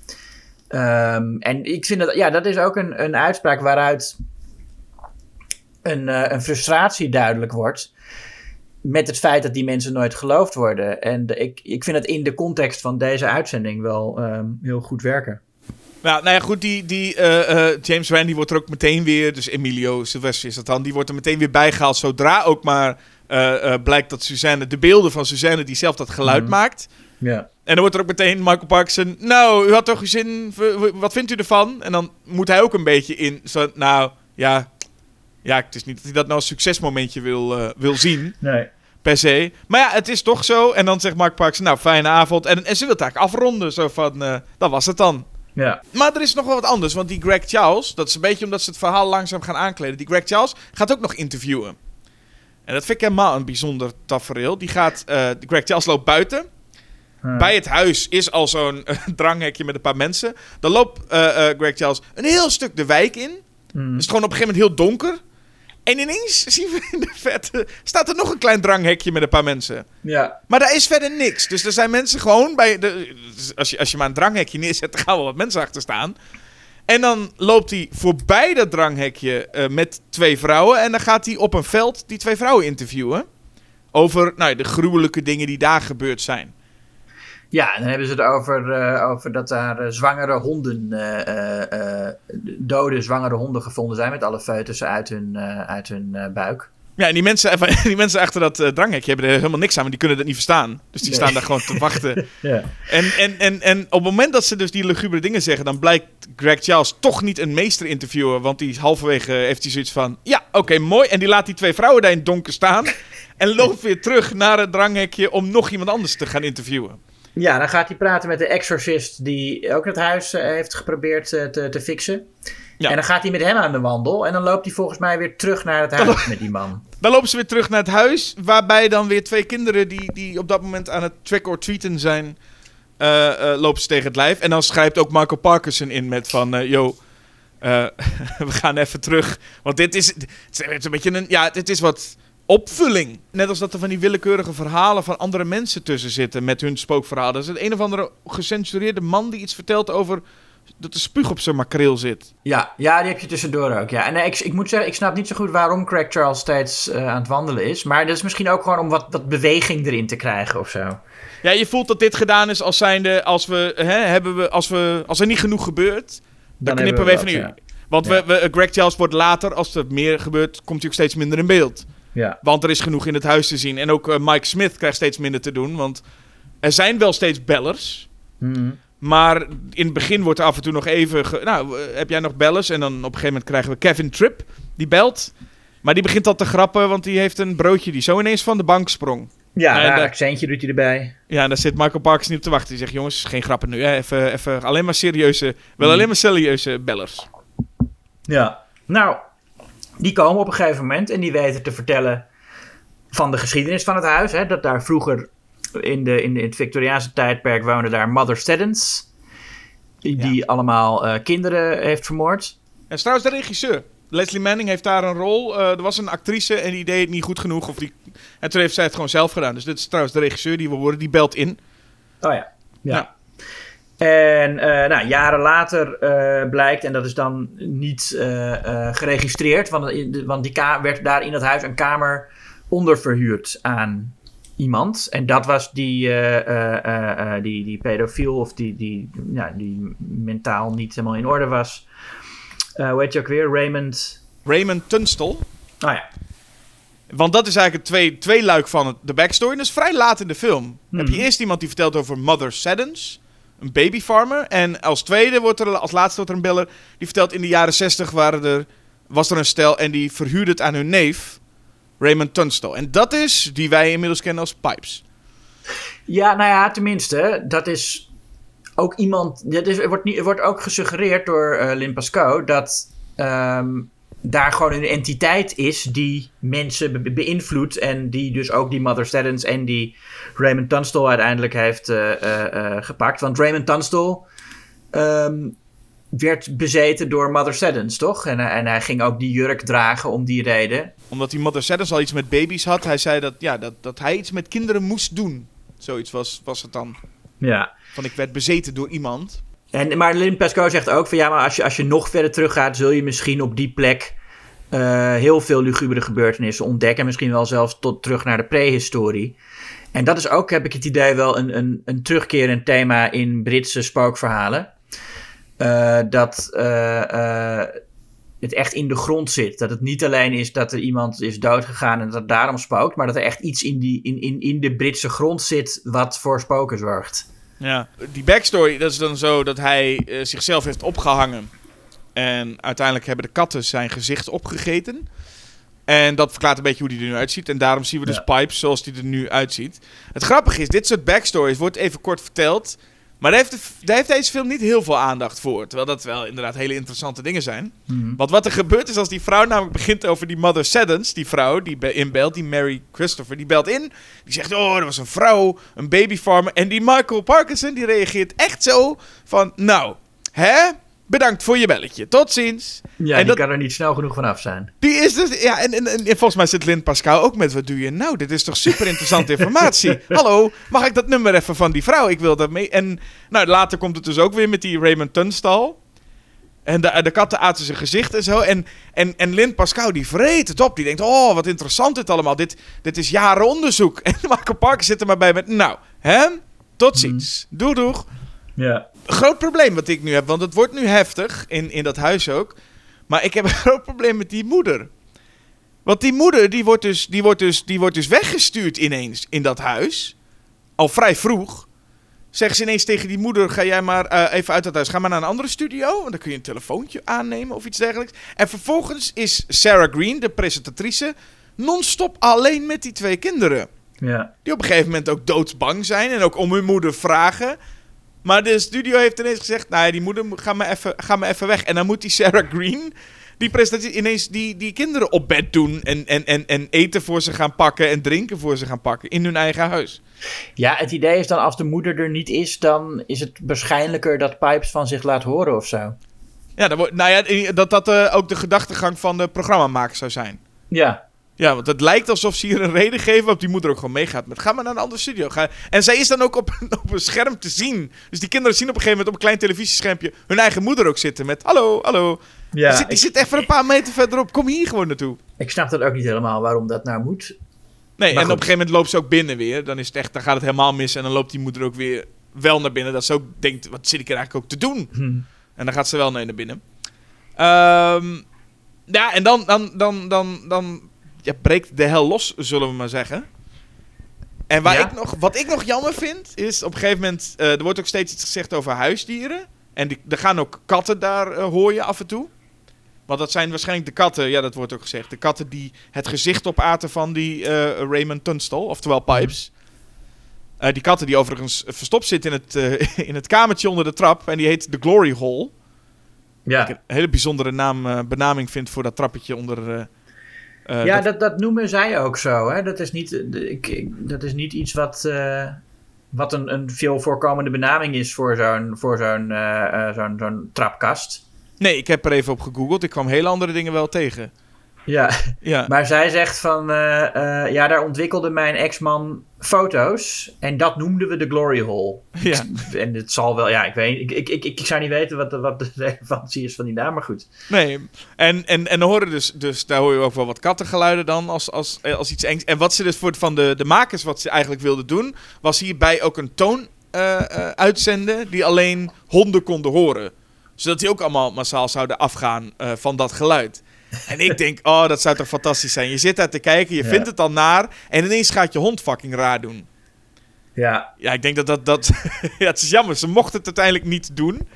Ehm, en ik vind dat, ja, dat is ook een, een uitspraak waaruit een, eh, een frustratie duidelijk wordt met het feit dat die mensen nooit geloofd worden. En de- ik, ik vind het in de context van deze uitzending wel ehm, heel goed werken. Nou, nou ja, goed, die, die eh, eh, James Randi wordt er ook meteen weer, dus Emilio Silvestri is dat dan, die wordt er meteen weer bijgehaald zodra ook maar eh, blijkt dat Suzanne, de beelden van Suzanne die zelf dat geluid Mhm. maakt. Ja. En dan wordt er ook meteen Michael Parkinson, nou, u had toch uw zin, wat vindt u ervan? En dan moet hij ook een beetje in, zo, nou, ja, ja, het is niet dat hij dat nou als succesmomentje wil, eh, wil zien, Nee. per se. Maar ja, het is toch zo. En dan zegt Mark Parkinson, nou, fijne avond. En, en ze wil het eigenlijk afronden, zo van, eh, dat was het dan. Ja. Maar er is nog wel wat anders, want die Greg Charles, dat is een beetje omdat ze het verhaal langzaam gaan aankleden. Die Greg Charles gaat ook nog interviewen. En dat vind ik helemaal een bijzonder tafereel. Die gaat, die Greg Charles loopt buiten. Bij het huis is al zo'n eh, dranghekje met een paar mensen. Dan loopt Greg Charles een heel stuk de wijk in. Hm. Het is gewoon op een gegeven moment heel donker. En ineens zien we in de verte, staat er nog een klein dranghekje met een paar mensen. Ja. Maar daar is verder niks. Dus er zijn mensen gewoon bij. De, als, je, als je maar een dranghekje neerzet, dan gaan wel wat mensen achter staan. En dan loopt hij voorbij dat dranghekje eh, met twee vrouwen. En dan gaat hij op een veld die twee vrouwen interviewen. Over nou, de gruwelijke dingen die daar gebeurd zijn. Ja, en dan hebben ze het over, eh, over dat daar eh, zwangere honden, eh, dode zwangere honden gevonden zijn met alle foetussen uit hun, uit hun buik. Ja, en die mensen, die mensen achter dat dranghekje hebben er helemaal niks aan, want die kunnen dat niet verstaan. Dus die Nee. staan daar gewoon te wachten. Ja. En, en, en, en op het moment dat ze dus die lugubere dingen zeggen, dan blijkt Greg Charles toch niet een meester interviewer. Want die is halverwege heeft hij zoiets van: ja, oké, mooi. En die laat die twee vrouwen daar in het donker staan. En loopt weer terug naar het dranghekje om nog iemand anders te gaan interviewen. Ja, dan gaat hij praten met de exorcist die ook het huis eh, heeft geprobeerd eh, te, te fixen. Ja. En dan gaat hij met hem aan de wandel. En dan loopt hij volgens mij weer terug naar het huis met die man. Dan lopen ze weer terug naar het huis, waarbij dan weer twee kinderen die, die op dat moment aan het trick-or-treaten zijn, eh, lopen ze tegen het lijf. En dan schrijft ook Michael Parkinson in met van, eh, yo, we gaan even terug. Want dit is, het is een beetje een, ja, dit is wat opvulling. Net als dat er van die willekeurige verhalen van andere mensen tussen zitten met hun spookverhalen. Er is een, een of andere gecensureerde man die iets vertelt over dat de spuug op zijn makreel zit. Ja, ja, die heb je tussendoor ook. Ja. En eh, ik, ik moet zeggen, ik snap niet zo goed waarom Craig Charles steeds eh, aan het wandelen is. Maar dat is misschien ook gewoon om wat, wat beweging erin te krijgen of zo. Ja, je voelt dat dit gedaan is als zijnde, als we, hè, hebben we, als we, als er niet genoeg gebeurt, Dan knippen we even nu. Want Ja. We, we, Greg Charles wordt later, als er meer gebeurt, komt hij ook steeds minder in beeld. Ja. Want er is genoeg in het huis te zien. En ook eh, Mike Smith krijgt steeds minder te doen. Want er zijn wel steeds bellers. Mhm. Maar in het begin wordt er af en toe nog even... nou, eh, heb jij nog bellers? En dan op een gegeven moment krijgen we Kevin Tripp. Die belt. Maar die begint al te grappen, want die heeft een broodje die zo ineens van de bank sprong. Ja, En daar dat- accentje doet hij erbij. Ja, en daar zit Michael Parkers niet op te wachten. Die zegt, jongens, geen grappen nu. Hè? Even, even alleen maar serieuze... Wel alleen maar serieuze bellers. Ja. Nou, die komen op een gegeven moment en die weten te vertellen van de geschiedenis van het huis. Hè, dat daar vroeger in, de, in, de, in het Victoriaanse tijdperk woonden daar Mother Steddens. Die, allemaal eh, kinderen heeft vermoord. En is trouwens de regisseur. Leslie Manning heeft daar een rol. Eh, er was een actrice en die deed het niet goed genoeg. Of die... En toen heeft zij het gewoon zelf gedaan. Dus dit is trouwens de regisseur die we horen. Die belt in. Oh ja. Ja. Ja. En eh, nou, jaren later eh, blijkt, en dat is dan niet eh, geregistreerd, want, want die werd daar in dat huis een kamer onderverhuurd aan iemand. En dat was die, die, die pedofiel of die, die, ja, die mentaal niet helemaal in orde was. Hoe heet je ook weer? Raymond. Raymond Tunstall. Nou ja. Want dat is eigenlijk het twee, twee luik van de backstory. En dat is vrij laat in de film. Heb je eerst iemand die vertelt over Mother Seddons. Een babyfarmer. En als tweede wordt er, als laatste wordt er een beller. Die vertelt in de jaren 60 waren er, was er een stel en die verhuurde het aan hun neef. Raymond Tunstall. En dat is die wij inmiddels kennen als Pipes. Ja, nou ja, tenminste, dat is ook iemand. Dat is, wordt niet, wordt ook gesuggereerd door eh Lynn Pascoe dat ehm, daar gewoon een entiteit is die mensen be- beïnvloedt. En die dus ook die Mother Steddens en die Raymond Tunstall uiteindelijk heeft eh, eh, eh, gepakt. Want Raymond Tunstall ehm, werd bezeten door Mother Steddens, toch? En, hij- en hij ging ook die jurk dragen om die reden. Omdat die Mother Seddons al iets met baby's had. Hij zei dat, ja, dat, dat hij iets met kinderen moest doen. Zoiets was, was het dan. Ja. Van ik werd bezeten door iemand. En, maar Lynn Pascoe zegt ook van ja, maar als je, als je nog verder teruggaat, zul je misschien op die plek eh, heel veel lugubere gebeurtenissen ontdekken. Misschien wel zelfs tot terug naar de prehistorie. En dat is ook, heb ik het idee, wel een, een, een terugkerend thema in Britse spookverhalen. Eh, dat eh, het echt in de grond zit. Dat het niet alleen is dat er iemand is doodgegaan en dat het daarom spookt, maar dat er echt iets in, die, in, in, in de Britse grond zit wat voor spoken zorgt. Ja. Die backstory, dat is dan zo dat hij eh, zichzelf heeft opgehangen. En uiteindelijk hebben de katten zijn gezicht opgegeten. En dat verklaart een beetje hoe hij er nu uitziet. En daarom zien we dus Ja. Pipes zoals hij er nu uitziet. Het grappige is, dit soort backstories wordt even kort verteld. Maar daar heeft, de, daar heeft deze film niet heel veel aandacht voor. Terwijl dat wel inderdaad hele interessante dingen zijn. Want wat er gebeurt is als die vrouw namelijk begint over die Mother Seddons. Die vrouw die be- inbelt, die Mary Christopher, die belt in. Die zegt, oh, er was een vrouw, een babyfarmer. En die Michael Parkinson, die reageert echt zo van, nou, hè? Bedankt voor je belletje. Tot ziens. Ja, en die dat, kan er niet snel genoeg van af zijn. die is dus, ja, en, en, en volgens mij zit Lynn Pascal ook met, wat doe je nou? Dit is toch super interessante informatie. Hallo, mag ik dat nummer even van die vrouw? Ik wil dat mee. En nou, later komt het dus ook weer met die Raymond Tunstall. En de, de katten aten zijn gezicht en zo. En, en, en Lynn Pascal die vreet het op. Die denkt, oh, wat interessant dit allemaal. Dit, dit is jaren onderzoek. En Michael Parker zit er maar bij met, nou, hè? Tot ziens. Doeg, doeg. Ja. Groot probleem wat ik nu heb, want het wordt nu heftig in, in dat huis ook. Maar ik heb een groot probleem met die moeder. Want die moeder die wordt, dus, die, wordt dus, die wordt dus weggestuurd ineens in dat huis. Al vrij vroeg. Zeggen ze ineens tegen die moeder: Ga jij maar eh, even uit dat huis. Ga maar naar een andere studio. Want dan kun je een telefoontje aannemen of iets dergelijks. En vervolgens is Sarah Green, de presentatrice, non-stop alleen met die twee kinderen. Ja. Die op een gegeven moment ook doodsbang zijn en ook om hun moeder vragen. Maar de studio heeft ineens gezegd: Nou, ja, die moeder ga maar, even, ga maar even weg. En dan moet die Sarah Green, die presentatie, ineens die, die kinderen op bed doen. En, en, en, en eten voor ze gaan pakken en drinken voor ze gaan pakken in hun eigen huis. ja, het idee is dan als de moeder er niet is, dan is het waarschijnlijker dat Pipes van zich laat horen of zo. Ja, wordt, nou ja, dat dat eh, ook de gedachtegang van de programmamaker zou zijn. Ja. Ja, want het lijkt alsof ze hier een reden geven waarop die moeder ook gewoon meegaat met ga maar naar een andere studio. Ga... En zij is dan ook op, op een scherm te zien. Dus die kinderen zien op een gegeven moment op een klein televisieschermpje hun eigen moeder ook zitten met hallo, hallo. Ja, die, zit, die ik, zit echt een paar meter verderop. Kom hier gewoon naartoe. ik snap dat ook niet helemaal waarom dat nou moet. Nee, Maar en goed. op een gegeven moment loopt ze ook binnen weer. Dan, is het echt, dan gaat het helemaal mis en dan loopt die moeder ook weer wel naar binnen. Dat ze ook denkt, wat zit ik er eigenlijk ook te doen? Hm. En dan gaat ze wel naar binnen. Ehm, ja, en dan, dan, dan, dan, dan ja, breekt de hel los, zullen we maar zeggen. En waar Ja. ik nog, wat ik nog jammer vind, is op een gegeven moment... eh, er wordt ook steeds iets gezegd over huisdieren. En die, er gaan ook katten daar, eh, hoor je af en toe. Want dat zijn waarschijnlijk de katten, ja, dat wordt ook gezegd. De katten die het gezicht opaten van die eh, Raymond Tunstall, oftewel Pipes. Eh, die katten die overigens verstopt zit in het, in het kamertje onder de trap. En die heet de Glory Hole. Ja, Ik een hele bijzondere naam, benaming vind voor dat trappetje onder... eh, ja dat- dat, dat noemen zij ook zo. Hè? Dat, is niet, eh, ik, dat is niet iets wat, eh, wat een, een veel voorkomende benaming is voor zo'n voor zo'n zo'n zo'n trapkast. Nee, ik heb er even op gegoogeld. Ik kwam hele andere dingen wel tegen. Ja, Ja, maar zij zegt van... eh, eh, ja, daar ontwikkelde mijn ex-man foto's. En dat noemden we de Glory Hole. ja. En het zal wel... Ja, ik weet ik, ik, ik, ik zou niet weten wat de, wat de relevantie is van die naam, maar goed. Nee, en, en, en dan horen dus, dus daar hoor je ook wel wat kattengeluiden dan als, als, als iets engs. En wat ze dus voor van de, de makers, wat ze eigenlijk wilden doen, was hierbij ook een toon eh, uitzenden die alleen honden konden horen. Zodat die ook allemaal massaal zouden afgaan van dat geluid. En ik denk, oh, dat zou toch fantastisch zijn. Je zit daar te kijken, je Ja. vindt het dan naar en ineens gaat je hond fucking raar doen. Ja, Ja, ik denk dat dat... dat ja, het is jammer, ze mochten het uiteindelijk niet doen.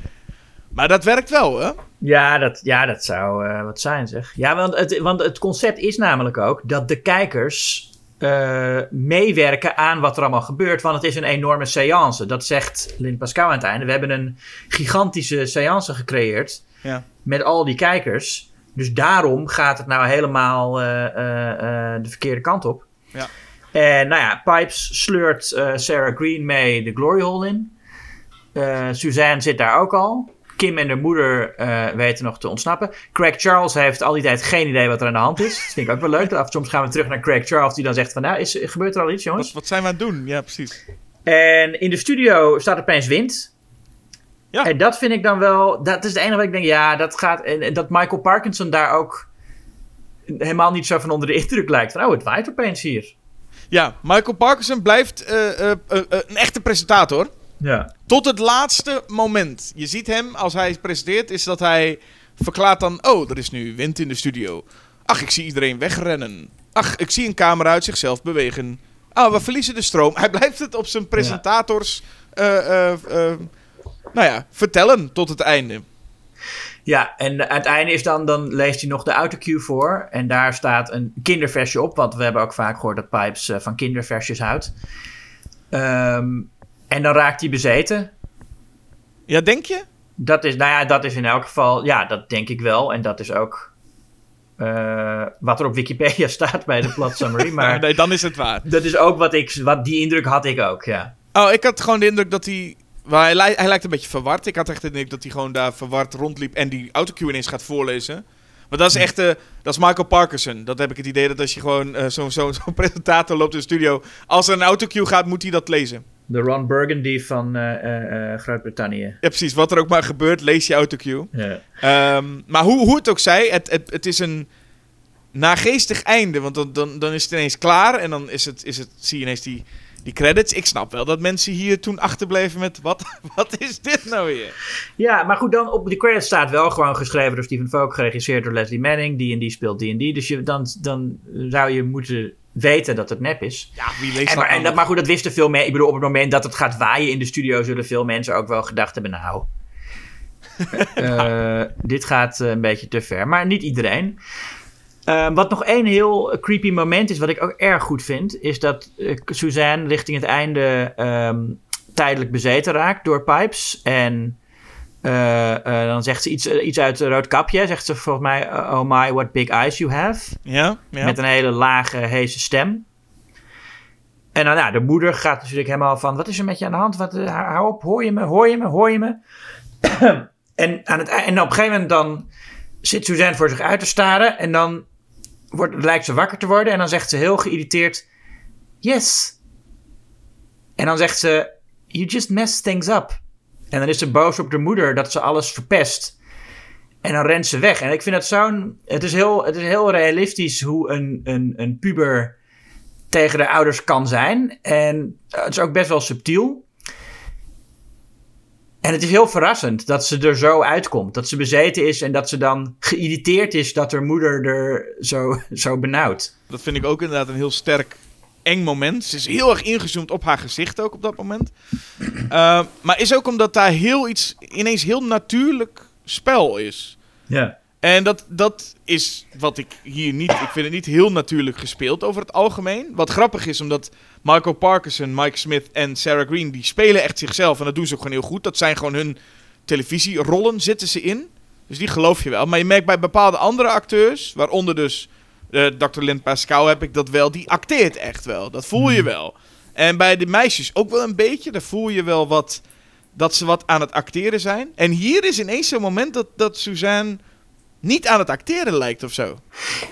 Maar dat werkt wel, hè? Ja, dat, ja, dat zou eh, wat zijn, zeg. Ja, want het, want het concept is namelijk ook dat de kijkers eh, meewerken aan wat er allemaal gebeurt. Want het is een enorme seance. Dat zegt Lynn Pascal aan het einde. We hebben een gigantische seance gecreëerd Ja. met al die kijkers. Dus daarom gaat het nou helemaal eh, eh, eh, de verkeerde kant op. Ja. En nou ja, Pipes sleurt Sarah Green mee de Glory Hole in. Suzanne zit daar ook al. Kim en de moeder weten nog te ontsnappen. Craig Charles heeft al die tijd geen idee wat er aan de hand is. Dat vind ik ook wel leuk. Af, soms gaan we terug naar Craig Charles die dan zegt van... Nou, is, gebeurt er al iets, jongens? Wat, wat zijn we aan het doen? Ja, precies. En in de studio staat opeens wind. Ja. En dat vind ik dan wel... Dat is het enige wat ik denk, ja, dat gaat... En, dat Michael Parkinson daar ook helemaal niet zo van onder de indruk lijkt. Van, oh, het waait opeens hier. Ja, Michael Parkinson blijft eh, eh, eh, een echte presentator. Ja. Tot het laatste moment. Je ziet hem, als hij presenteert, is dat hij verklaart dan... Oh, er is nu wind in de studio. Ach, ik zie iedereen wegrennen. Ach, ik zie een camera uit zichzelf bewegen. Ah, we verliezen de stroom. Hij blijft het op zijn presentators... nou ja, vertellen tot het einde. Ja, en aan het einde is dan, dan leest hij nog de autocue voor. En daar staat een kinderversje op. Want we hebben ook vaak gehoord dat Pipes eh, van kinderversjes houdt. Ehm, en dan raakt hij bezeten. Ja, denk je? Dat is, nou ja, dat is in elk geval, ja, dat denk ik wel. En dat is ook eh, wat er op Wikipedia staat bij de plot summary. Maar nee, dan is het waar. dat is ook wat ik, wat die indruk had ik ook, ja. Oh, ik had gewoon de indruk dat hij... wel, hij, hij lijkt een beetje verward. Ik had echt de indruk dat hij gewoon daar verward rondliep en die autocue ineens gaat voorlezen. Maar dat is echt... eh, dat is Michael Parkinson. Dat heb ik het idee dat als je gewoon eh, zo'n zo, zo'n presentator loopt in de studio... Als er een autocue gaat, moet hij dat lezen. De Ron Burgundy van eh, Groot-Brittannië. Ja, precies. Wat er ook maar gebeurt, lees je autocue. Ja. Ehm, maar hoe, hoe het ook zij, het, het, het is een nageestig einde. Want dan, dan, dan is het ineens klaar en dan is het, is het, zie je ineens die, die credits. Ik snap wel dat mensen hier toen achterbleven met... Wat, wat is dit nou weer? Ja, maar goed, dan op de credits staat wel gewoon geschreven door Stephen Falk, geregisseerd door Leslie Manning. Die en die speelt die en die. Dus je, dan, dan zou je moeten weten dat het nep is. Ja, wie leest En, dat maar, en dat, maar goed, dat wisten veel mensen. Ik bedoel, op het moment dat het gaat waaien in de studio, zullen veel mensen ook wel gedacht hebben: nou, eh, dit gaat eh, een beetje te ver. Maar niet iedereen. Eh, wat nog één heel creepy moment is, wat ik ook erg goed vind, is dat eh, Suzanne richting het einde ehm, tijdelijk bezeten raakt door Pipes. En eh, eh, dan zegt ze iets, iets uit rood kapje. Zegt ze volgens mij: Oh my, what big eyes you have. Ja, ja. Met een hele lage, heese stem. En dan, ja, de moeder gaat natuurlijk helemaal van... Wat is er met je aan de hand? Wat, hou op, hoor je me, hoor je me, hoor je me? en, aan het, en op een gegeven moment dan zit Suzanne voor zich uit te staren... en dan wordt, lijkt ze wakker te worden... en dan zegt ze heel geïrriteerd... Yes. En dan zegt ze... You just messed things up. En dan is ze boos op de moeder dat ze alles verpest... En dan rent ze weg. En ik vind dat zo'n. Het is heel, het is heel realistisch hoe een, een, een puber tegen de ouders kan zijn. En het is ook best wel subtiel. En het is heel verrassend dat ze er zo uitkomt. Dat ze bezeten is en dat ze dan geïrriteerd is dat haar moeder er zo, zo benauwd. Dat vind ik ook inderdaad een heel sterk eng moment. Ze is heel erg ingezoomd op haar gezicht ook op dat moment. Uh, maar is ook omdat daar heel iets, ineens heel natuurlijk spel is. Ja. En dat, dat is wat ik hier niet... Ik vind het niet heel natuurlijk gespeeld over het algemeen. Wat grappig is, omdat Michael Parkinson, Mike Smith en Sarah Green... die spelen echt zichzelf en dat doen ze ook gewoon heel goed. Dat zijn gewoon hun televisierollen, zitten ze in. Dus die geloof je wel. Maar je merkt bij bepaalde andere acteurs, waaronder dus uh, Dr. Lynn Pascal heb ik dat wel. Die acteert echt wel. Dat voel je wel. En bij de meisjes ook wel een beetje. Daar voel je wel wat... Dat ze wat aan het acteren zijn. En hier is ineens zo'n moment dat, dat Suzanne niet aan het acteren lijkt of zo.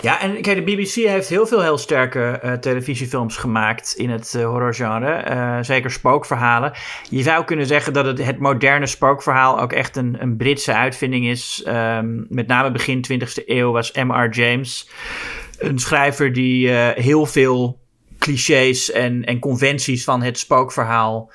Ja, en kijk, de BBC heeft heel veel heel sterke uh, televisiefilms gemaakt in het uh, horrorgenre. Uh, zeker spookverhalen. Je zou kunnen zeggen dat het, het moderne spookverhaal ook echt een, een Britse uitvinding is. Um, met name begin 20e eeuw was M.R. James een schrijver die heel veel clichés en, en conventies van het spookverhaal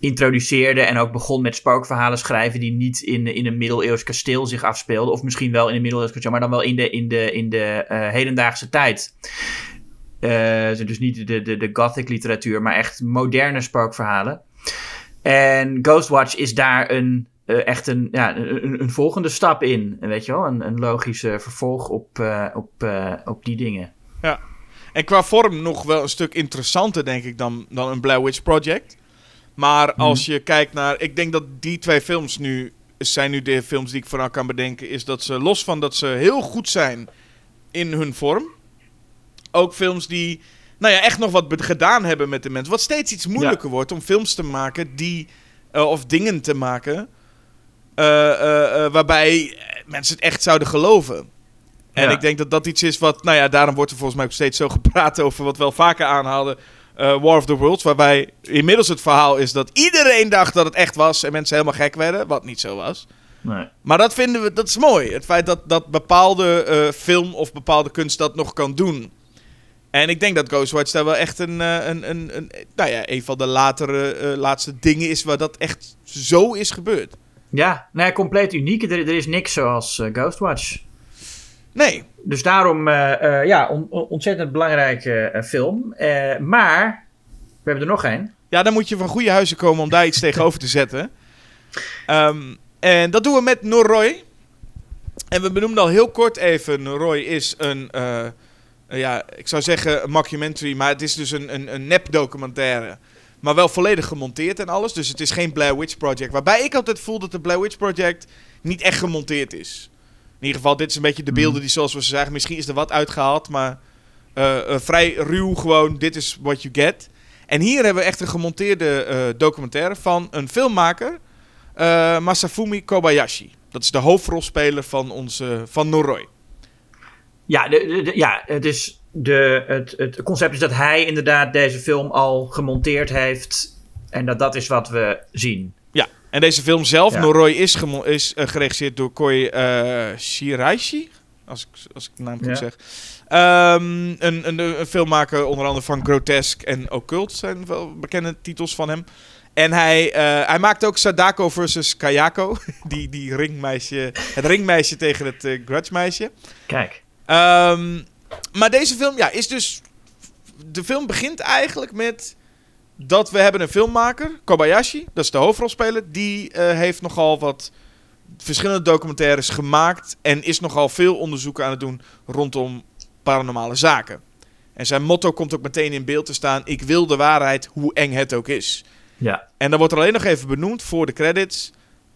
introduceerde en ook begon met spookverhalen schrijven die niet in, in een middeleeuws kasteel zich afspeelden. Of misschien wel in een middeleeuws kasteel, maar dan wel in de, in de, in de uh, hedendaagse tijd. Uh, dus niet de, de, de gothic literatuur, maar echt moderne spookverhalen. En Ghostwatch is daar een, uh, echt een, ja, een, een, volgende stap in. Weet je wel? Een, een logische vervolg op, op, op die dingen. Ja. En qua vorm nog wel een stuk interessanter, denk ik, dan, dan een Blair Witch Project. Maar mhm. als je kijkt naar. Ik denk dat die twee films nu. Zijn nu de films die ik vooral kan bedenken. Is dat ze los van dat ze heel goed zijn in hun vorm. Ook films die. Nou ja, echt nog wat gedaan hebben met de mensen. Wat steeds iets moeilijker wordt om films te maken die. Uh, of dingen te maken. Uh, uh, waarbij mensen het echt zouden geloven. En ik denk dat dat iets is wat. Nou ja, daarom wordt er volgens mij ook steeds zo gepraat over. Wat we wel vaker aanhaalden uh, War of the Worlds. Waarbij inmiddels het verhaal is dat iedereen dacht dat het echt was. En mensen helemaal gek werden. Wat niet zo was. Nee. Maar dat vinden we, dat is mooi. Het feit dat, dat bepaalde uh, film of bepaalde kunst dat nog kan doen. En ik denk dat Ghostwatch daar wel echt een, uh, een, een, een, nou ja, een van de latere, laatste dingen is waar dat echt zo is gebeurd. Ja, nee, compleet uniek. Er, er is niks zoals Ghostwatch. Nee. Dus daarom, uh, uh, ja, on, ontzettend belangrijke uh, film. maar, we hebben er nog één. Ja, dan moet je van goede huizen komen om daar iets tegenover te zetten. Um, en dat doen we met Norroy. En we benoemden al heel kort even, Norroy is een, ja, ik zou zeggen een mockumentary, maar het is dus een, een, een nep-documentaire. Maar wel volledig gemonteerd en alles. Dus het is geen Blair Witch Project. Waarbij ik altijd voel dat de Blair Witch Project niet echt gemonteerd is. In ieder geval, dit is een beetje de beelden die, zoals we zeggen, misschien is er wat uitgehaald, maar uh, uh, vrij ruw gewoon, dit is what you get. En hier hebben we echt een gemonteerde uh, documentaire van een filmmaker, Masafumi Kobayashi. Dat is de hoofdrolspeler van, onze, van Noroi. Ja, de, de, ja het, is de, het, het concept is dat hij inderdaad deze film al gemonteerd heeft. En dat dat is wat we zien. En deze film zelf, ja. Noroi, is, is uh, geregisseerd door Koi uh, Shiraishi. Als ik, als ik de naam goed ja. zeg. Um, een, een, een, filmmaker onder andere van Grotesque en Occult zijn wel bekende titels van hem. En hij, uh, hij maakt ook Sadako versus Kayako. Die, die ringmeisje, het ringmeisje tegen het uh, grudge meisje. Kijk. Um, maar deze film ja, is dus... De film begint eigenlijk met dat we hebben een filmmaker, Kobayashi, dat is de hoofdrolspeler. Die uh, heeft nogal wat verschillende documentaires gemaakt en is nogal veel onderzoeken aan het doen rondom paranormale zaken. En zijn motto komt ook meteen in beeld te staan: ik wil de waarheid, hoe eng het ook is. Ja. En dan wordt er alleen nog even benoemd voor de credits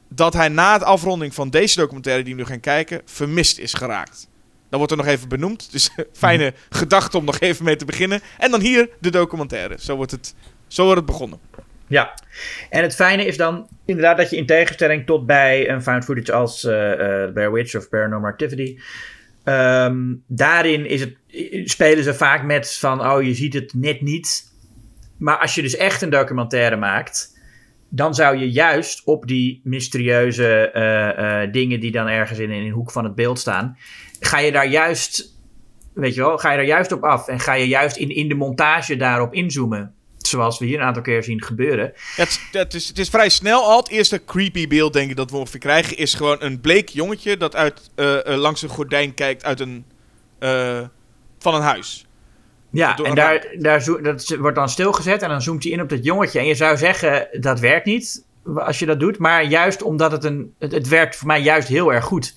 dat hij na het afronding van deze documentaire die we nu gaan kijken vermist is geraakt. Dan wordt er nog even benoemd. Dus fijne mm. gedachte om nog even mee te beginnen. En dan hier de documentaire. Zo wordt het zo wordt het begonnen. Ja, en het fijne is dan inderdaad dat je in tegenstelling tot bij een found footage als uh, uh, Bear Witch of Paranormal Activity, um, daarin is het, spelen ze vaak met van, oh je ziet het net niet. Maar als je dus echt een documentaire maakt, dan zou je juist op die mysterieuze uh, dingen die dan ergens in, in een hoek van het beeld staan, ga je daar juist, weet je wel, ga je daar juist op af en ga je juist in, in de montage daarop inzoomen zoals we hier een aantal keer zien gebeuren. Het, het, is, het is vrij snel al. Het eerste creepy beeld, denk ik, dat we ongeveer krijgen, is gewoon een bleek jongetje dat uit, uh, langs een gordijn kijkt uit een, uh, van een huis. Ja, en daar, daar dat wordt dan stilgezet en dan zoomt hij in op dat jongetje. En je zou zeggen, dat werkt niet als je dat doet. Maar juist omdat het een. Het, het werkt voor mij juist heel erg goed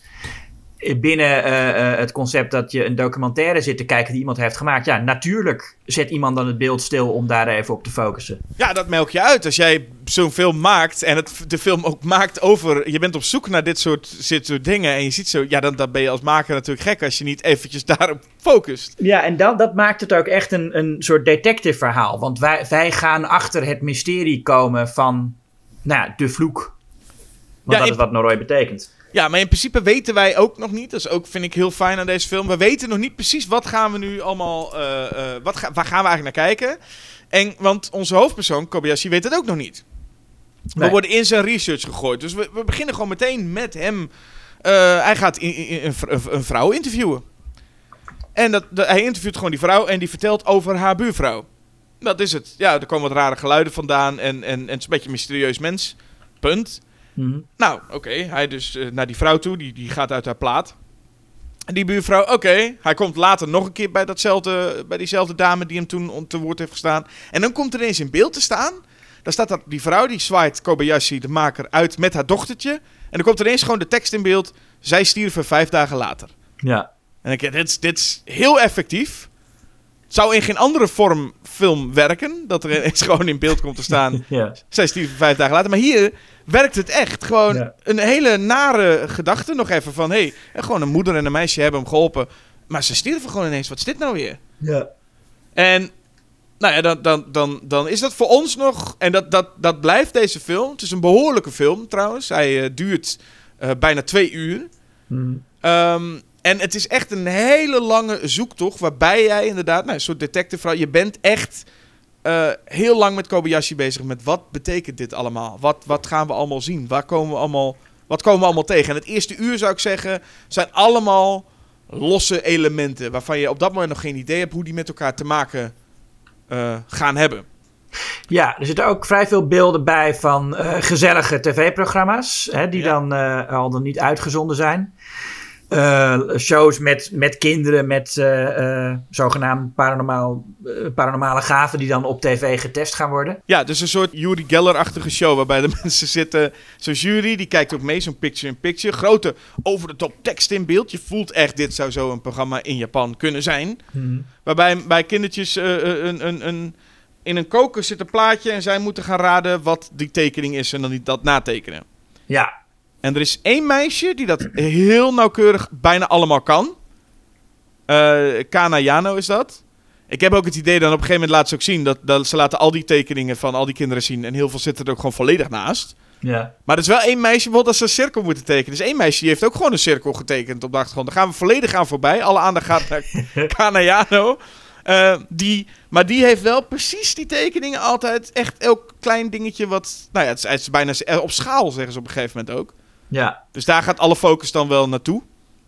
binnen uh, uh, het concept dat je een documentaire zit te kijken die iemand heeft gemaakt. Ja, natuurlijk zet iemand dan het beeld stil om daar even op te focussen. Ja, dat melk je uit. Als jij zo'n film maakt en het, de film ook maakt over... Je bent op zoek naar dit soort, dit soort dingen en je ziet zo... Ja, dan, dan ben je als maker natuurlijk gek als je niet eventjes daarop focust. Ja, en dat, dat maakt het ook echt een, een soort detective verhaal. Want wij, wij gaan achter het mysterie komen van nou, de vloek. Want dat is wat Noroi betekent. Ja, maar in principe weten wij ook nog niet. Dat is ook, vind ik, heel fijn aan deze film. We weten nog niet precies wat gaan we nu allemaal... Uh, uh, wat ga, waar gaan we eigenlijk naar kijken? En, want onze hoofdpersoon, Kobayashi, weet het ook nog niet. We worden in zijn research gegooid. Dus we, we beginnen gewoon meteen met hem. Uh, hij gaat in, in, een, een, vrouw interviewen. En dat, hij interviewt gewoon die vrouw en die vertelt over haar buurvrouw. Dat is het. Ja, er komen wat rare geluiden vandaan en, en, en het is een beetje een mysterieus mens. Punt. Mhm. Nou, oké. Hij dus uh, naar die vrouw toe. Die, die gaat uit haar plaat. En die buurvrouw, oké. Hij komt later nog een keer bij, datzelfde, bij diezelfde dame die hem toen te woord heeft gestaan. En dan komt er ineens in beeld te staan. Dan staat dat, die vrouw, die zwaait Kobayashi, de maker, uit met haar dochtertje. En dan komt er ineens gewoon de tekst in beeld. Zij stierven vijf dagen later. Ja. En ik dit, dit is heel effectief. Zou in geen andere vorm film werken. Dat er ineens gewoon in beeld komt te staan. ja. Zij stierven vijf dagen later. Maar hier werkt het echt. Gewoon een hele nare gedachte nog even van... hé, hey, gewoon een moeder en een meisje hebben hem geholpen. Maar ze stierven gewoon ineens. Wat is dit nou weer? Ja. En nou ja, dan, dan, dan, dan is dat voor ons nog... En dat, dat, dat blijft deze film. Het is een behoorlijke film trouwens. Hij uh, duurt uh, bijna twee uur. Mm. Um, en het is echt een hele lange zoektocht... waarbij jij inderdaad... Nou, een soort detective... Je bent echt uh, heel lang met Kobayashi bezig met wat betekent dit allemaal? Wat, wat gaan we allemaal zien? Waar komen we allemaal, wat komen we allemaal tegen? En het eerste uur zou ik zeggen, zijn allemaal losse elementen waarvan je op dat moment nog geen idee hebt hoe die met elkaar te maken uh, gaan hebben. Ja, er zitten ook vrij veel beelden bij van uh, gezellige tv-programma's, die ja. dan al dan niet uitgezonden zijn. Uh, shows met, met kinderen met uh, uh, zogenaamd paranormaal, paranormale gaven die dan op tv getest gaan worden. Ja, dus een soort Yuri Geller-achtige show waarbij de mensen zitten. Zo'n jury, die kijkt ook mee, zo'n picture-in-picture. Grote over-de-top tekst in beeld. Je voelt echt, dit zou zo een programma in Japan kunnen zijn. Hmm. Waarbij bij kindertjes een, een, een, in een koker zit een plaatje en zij moeten gaan raden wat die tekening is en dan niet dat natekenen. Ja, en er is één meisje die dat heel nauwkeurig bijna allemaal kan. Uh, Kana Jano is dat. Ik heb ook het idee dat op een gegeven moment laat ze ook zien dat, dat ze laten al die tekeningen van al die kinderen zien. En heel veel zitten er ook gewoon volledig naast. Ja. Maar er is wel één meisje bijvoorbeeld als ze een cirkel moeten tekenen. Dus één meisje die heeft ook gewoon een cirkel getekend op de achtergrond. Daar gaan we volledig aan voorbij. Alle aandacht gaat naar Kana Jano. Uh, die, maar die heeft wel precies die tekeningen altijd. Echt elk klein dingetje wat... Nou ja, het is, het is bijna op schaal, zeggen ze op een gegeven moment ook. Ja. Dus daar gaat alle focus dan wel naartoe.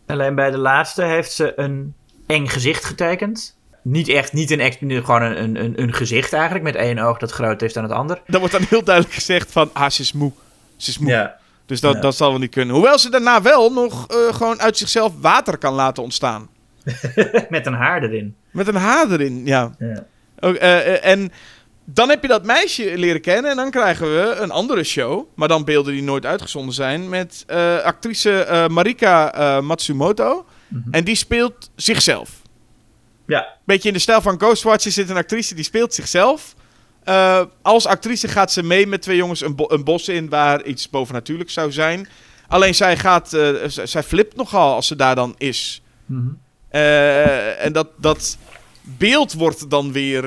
Alleen bij de laatste heeft ze een eng gezicht getekend. Niet echt, niet een, gewoon een, een, een gezicht eigenlijk, met één oog dat groter is dan het ander. Dan wordt dan heel duidelijk gezegd van, ah, ze is moe. Ze is moe. Ja. Dus dat, dat zal wel niet kunnen. Hoewel ze daarna wel nog uh, gewoon uit zichzelf water kan laten ontstaan. met een haar erin. Met een haar erin, ja. ja. Ook, uh, en dan heb je dat meisje leren kennen en dan krijgen we een andere show. Maar dan beelden die nooit uitgezonden zijn. Met uh, actrice uh, Marika uh, Matsumoto. Mm -hmm. En die speelt zichzelf. Ja. Beetje in de stijl van Ghostwatch zit een actrice die speelt zichzelf. als actrice gaat ze mee met twee jongens een, bo een, bos in waar iets bovennatuurlijks zou zijn. Alleen zij gaat, zij flipt nogal als ze daar dan is. Mm -hmm. en dat, dat beeld wordt dan weer.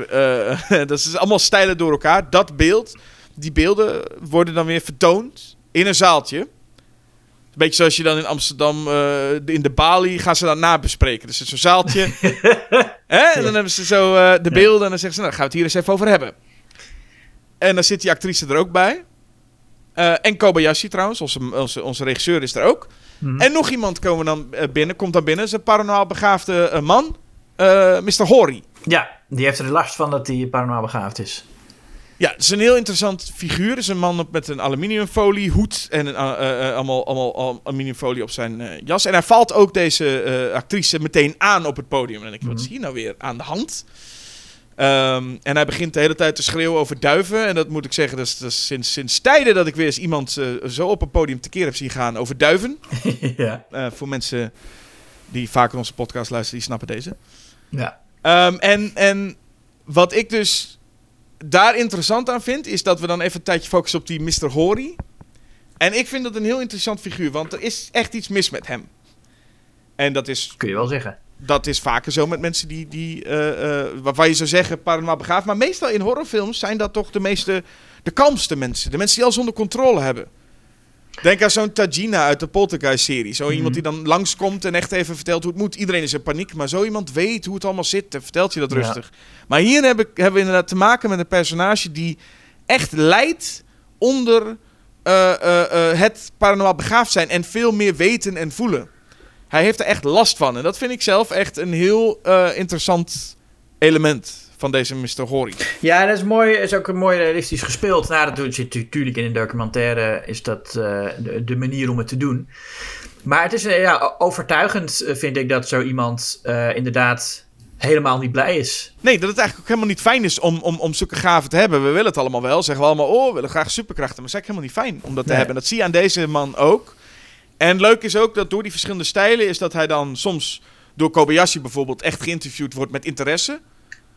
Uh, dat is allemaal stijlen door elkaar. Dat beeld, die beelden worden dan weer vertoond in een zaaltje. Een beetje zoals je dan in Amsterdam, uh, in de Bali, gaan ze dan nabespreken. Dus het is zo'n zaaltje. Hè? En dan hebben ze zo uh, de beelden en dan zeggen ze, nou, gaan we het hier eens even over hebben. En dan zit die actrice er ook bij. en Kobayashi trouwens, onze, onze, onze regisseur is er ook. Mm -hmm. En nog iemand komen dan binnen, komt dan binnen. Dat is een paranormaal begaafde man. Uh, Mr. Hori. Ja, die heeft er last van dat hij paranormaal begaafd is. Ja, het is een heel interessant figuur. Het is een man met een aluminiumfolie hoed en een, eh, eh, eh, allemaal, allemaal al- aluminiumfolie op zijn eh, jas. En hij valt ook deze eh, actrice meteen aan op het podium. En dan denk je, wat is hier nou weer aan de hand? Ehm, en hij begint de hele tijd te schreeuwen over duiven. En dat moet ik zeggen, dat is, dat is sinds, sinds tijden dat ik weer eens iemand eh, zo op een podium tekeer heb zien gaan over duiven. ja. Eh, voor mensen die vaker onze podcast luisteren, die snappen deze. Ja. Ehm, en, en wat ik dus daar interessant aan vind, is dat we dan even een tijdje focussen op die Mr. Hori. En ik vind dat een heel interessant figuur, want er is echt iets mis met hem. En dat is, Kun je wel zeggen. dat is vaker zo met mensen die, die eh, waarvan je zou zeggen, paranormaal begaafd. Maar meestal in horrorfilms zijn dat toch de meeste, de kalmste mensen. De mensen die alles onder controle hebben. Denk aan zo'n Tajina uit de Poltergeist-serie. Zo iemand die dan langskomt en echt even vertelt hoe het moet. Iedereen is in paniek, maar zo iemand weet hoe het allemaal zit en vertelt je dat rustig. Maar hier heb ik, hebben we inderdaad te maken met een personage die echt lijdt onder eh, eh, eh, het paranormaal begaafd zijn en veel meer weten en voelen. Hij heeft er echt last van. En dat vind ik zelf echt een heel interessant element van deze Mr. Hori. Ja, dat is mooi. Is ook mooi realistisch gespeeld. Nou, dat doet je natuurlijk in een documentaire. Is dat eh, de, de manier om het te doen. Maar het is eh, ja, overtuigend, eh, vind ik, dat zo iemand inderdaad helemaal niet blij is. Nee, dat het eigenlijk ook helemaal niet fijn is om, om, om zulke gaven te hebben. We willen het allemaal wel. Zeggen we allemaal, oh, we willen graag superkrachten. Maar het is eigenlijk helemaal niet fijn om dat te Nee. hebben. En dat zie je aan deze man ook. En leuk is ook dat door die verschillende stijlen... is dat hij dan soms door Kobayashi bijvoorbeeld... echt geïnterviewd wordt met interesse.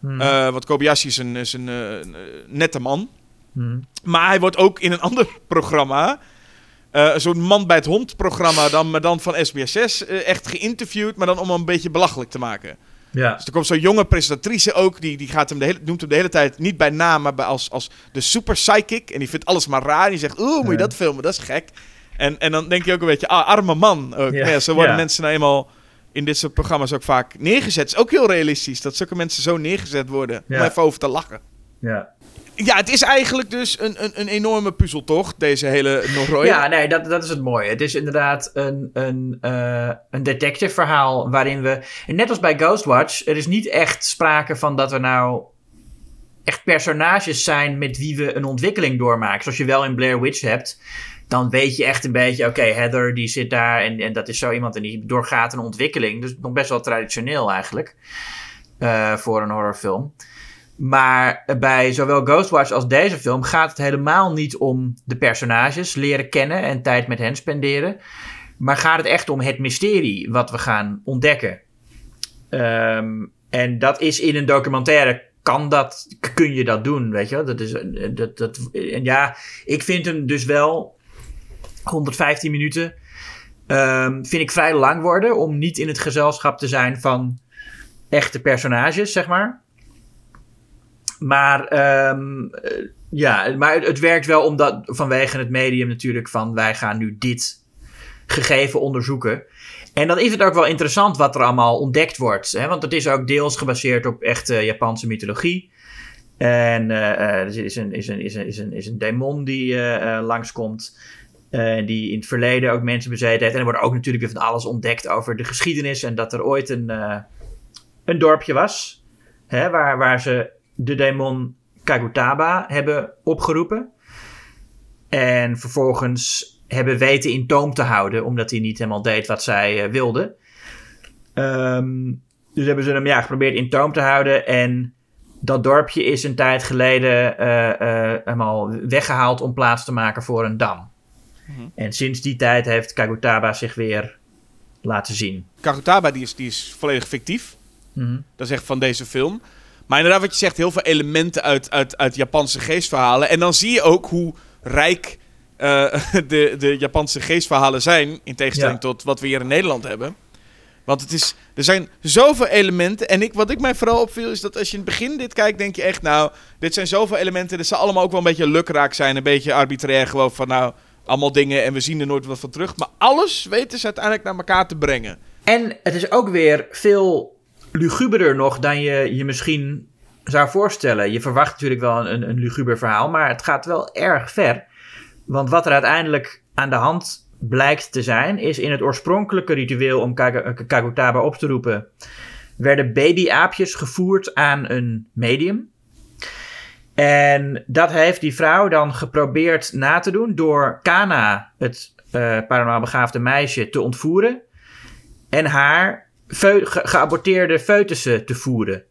Hmm. Eh, want Kobayashi is een, is een eh, eh, nette man. Hmm. Maar hij wordt ook in een ander programma... eh, Zo'n man bij het hond programma, dan, maar dan van SBSS, eh, echt geïnterviewd, maar dan om hem een beetje belachelijk te maken. Ja. Dus er komt zo'n jonge presentatrice ook, die, die gaat hem de hele, noemt hem de hele tijd niet bij naam, maar bij als, als de super psychic. En die vindt alles maar raar. En die zegt, oeh, moet je dat filmen? Dat is gek. En, en dan denk je ook een beetje, ah, arme man. Ook. Ja. Zo worden Ja. mensen nou eenmaal in dit soort programma's ook vaak neergezet. Het is ook heel realistisch dat zulke mensen zo neergezet worden. Om Ja. even over te lachen. Ja. Ja, het is eigenlijk dus een, een, een enorme puzzel, toch? Deze hele Noroi. Ja, nee, dat, dat is het mooie. Het is inderdaad een, een, eh, een detective verhaal waarin we... en Net als bij Ghostwatch, er is niet echt sprake van dat er nou echt personages zijn met wie we een ontwikkeling doormaken. Zoals je wel in Blair Witch hebt. Dan weet je echt een beetje, oké, Heather die zit daar en, en dat is zo iemand en die doorgaat een ontwikkeling. Dus nog best wel traditioneel eigenlijk eh, voor een horrorfilm. Maar bij zowel Ghostwatch als deze film gaat het helemaal niet om de personages leren kennen en tijd met hen spenderen. Maar gaat het echt om het mysterie wat we gaan ontdekken. Ehm, en dat is in een documentaire, kan dat, kun je dat doen, weet je wel? Dat is, eh, dat, dat, en ja, ik vind hem dus wel 115 minuten. ehm, vind ik vrij lang worden om niet in het gezelschap te zijn van echte personages, zeg maar. Maar ehm, eh, ja, maar het, werkt wel omdat vanwege het medium natuurlijk van wij gaan nu dit gegeven onderzoeken. En dan is het ook wel interessant wat er allemaal ontdekt wordt. Hè? Want het is ook deels gebaseerd op echte Japanse mythologie. En eh, eh, er is een, is, een, is, een, is, een, is een demon die langskomt. Eh, die in het verleden ook mensen bezeten heeft. En er wordt ook natuurlijk weer van alles ontdekt over de geschiedenis. En dat er ooit een, eh, een dorpje was. Hè, waar, waar ze de demon Kagutaba hebben opgeroepen. En vervolgens hebben weten in toom te houden, omdat hij niet helemaal deed wat zij eh, wilden. Ehm, dus hebben ze hem ja, geprobeerd in toom te houden. En dat dorpje is een tijd geleden helemaal weggehaald om plaats te maken voor een dam. En sinds die tijd heeft Kagutaba zich weer laten zien. Kagutaba die is, die is volledig fictief. Mhm. Dat is echt van deze film. Maar inderdaad, wat je zegt, heel veel elementen uit, uit, uit Japanse geestverhalen. En dan zie je ook hoe rijk eh, de, de Japanse geestverhalen zijn. In tegenstelling Ja. tot wat we hier in Nederland hebben. Want het is, er zijn zoveel elementen. En ik, wat ik mij vooral opviel, is dat als je in het begin dit kijkt, denk je echt, nou, dit zijn zoveel elementen. Dit zal allemaal ook wel een beetje lukraak zijn. Een beetje arbitrair, gewoon van, nou, allemaal dingen en we zien er nooit wat van terug. Maar alles weten ze uiteindelijk naar elkaar te brengen. En het is ook weer veel luguberder nog dan je je misschien zou voorstellen. Je verwacht natuurlijk wel een, een luguber verhaal, maar het gaat wel erg ver. Want wat er uiteindelijk aan de hand blijkt te zijn, is in het oorspronkelijke ritueel om Kagutaba op te roepen, werden babyaapjes gevoerd aan een medium. En dat heeft die vrouw dan geprobeerd na te doen door Kana, het uh, paranormaal begaafde meisje, te ontvoeren. En haar ge geaborteerde foetussen te voeren.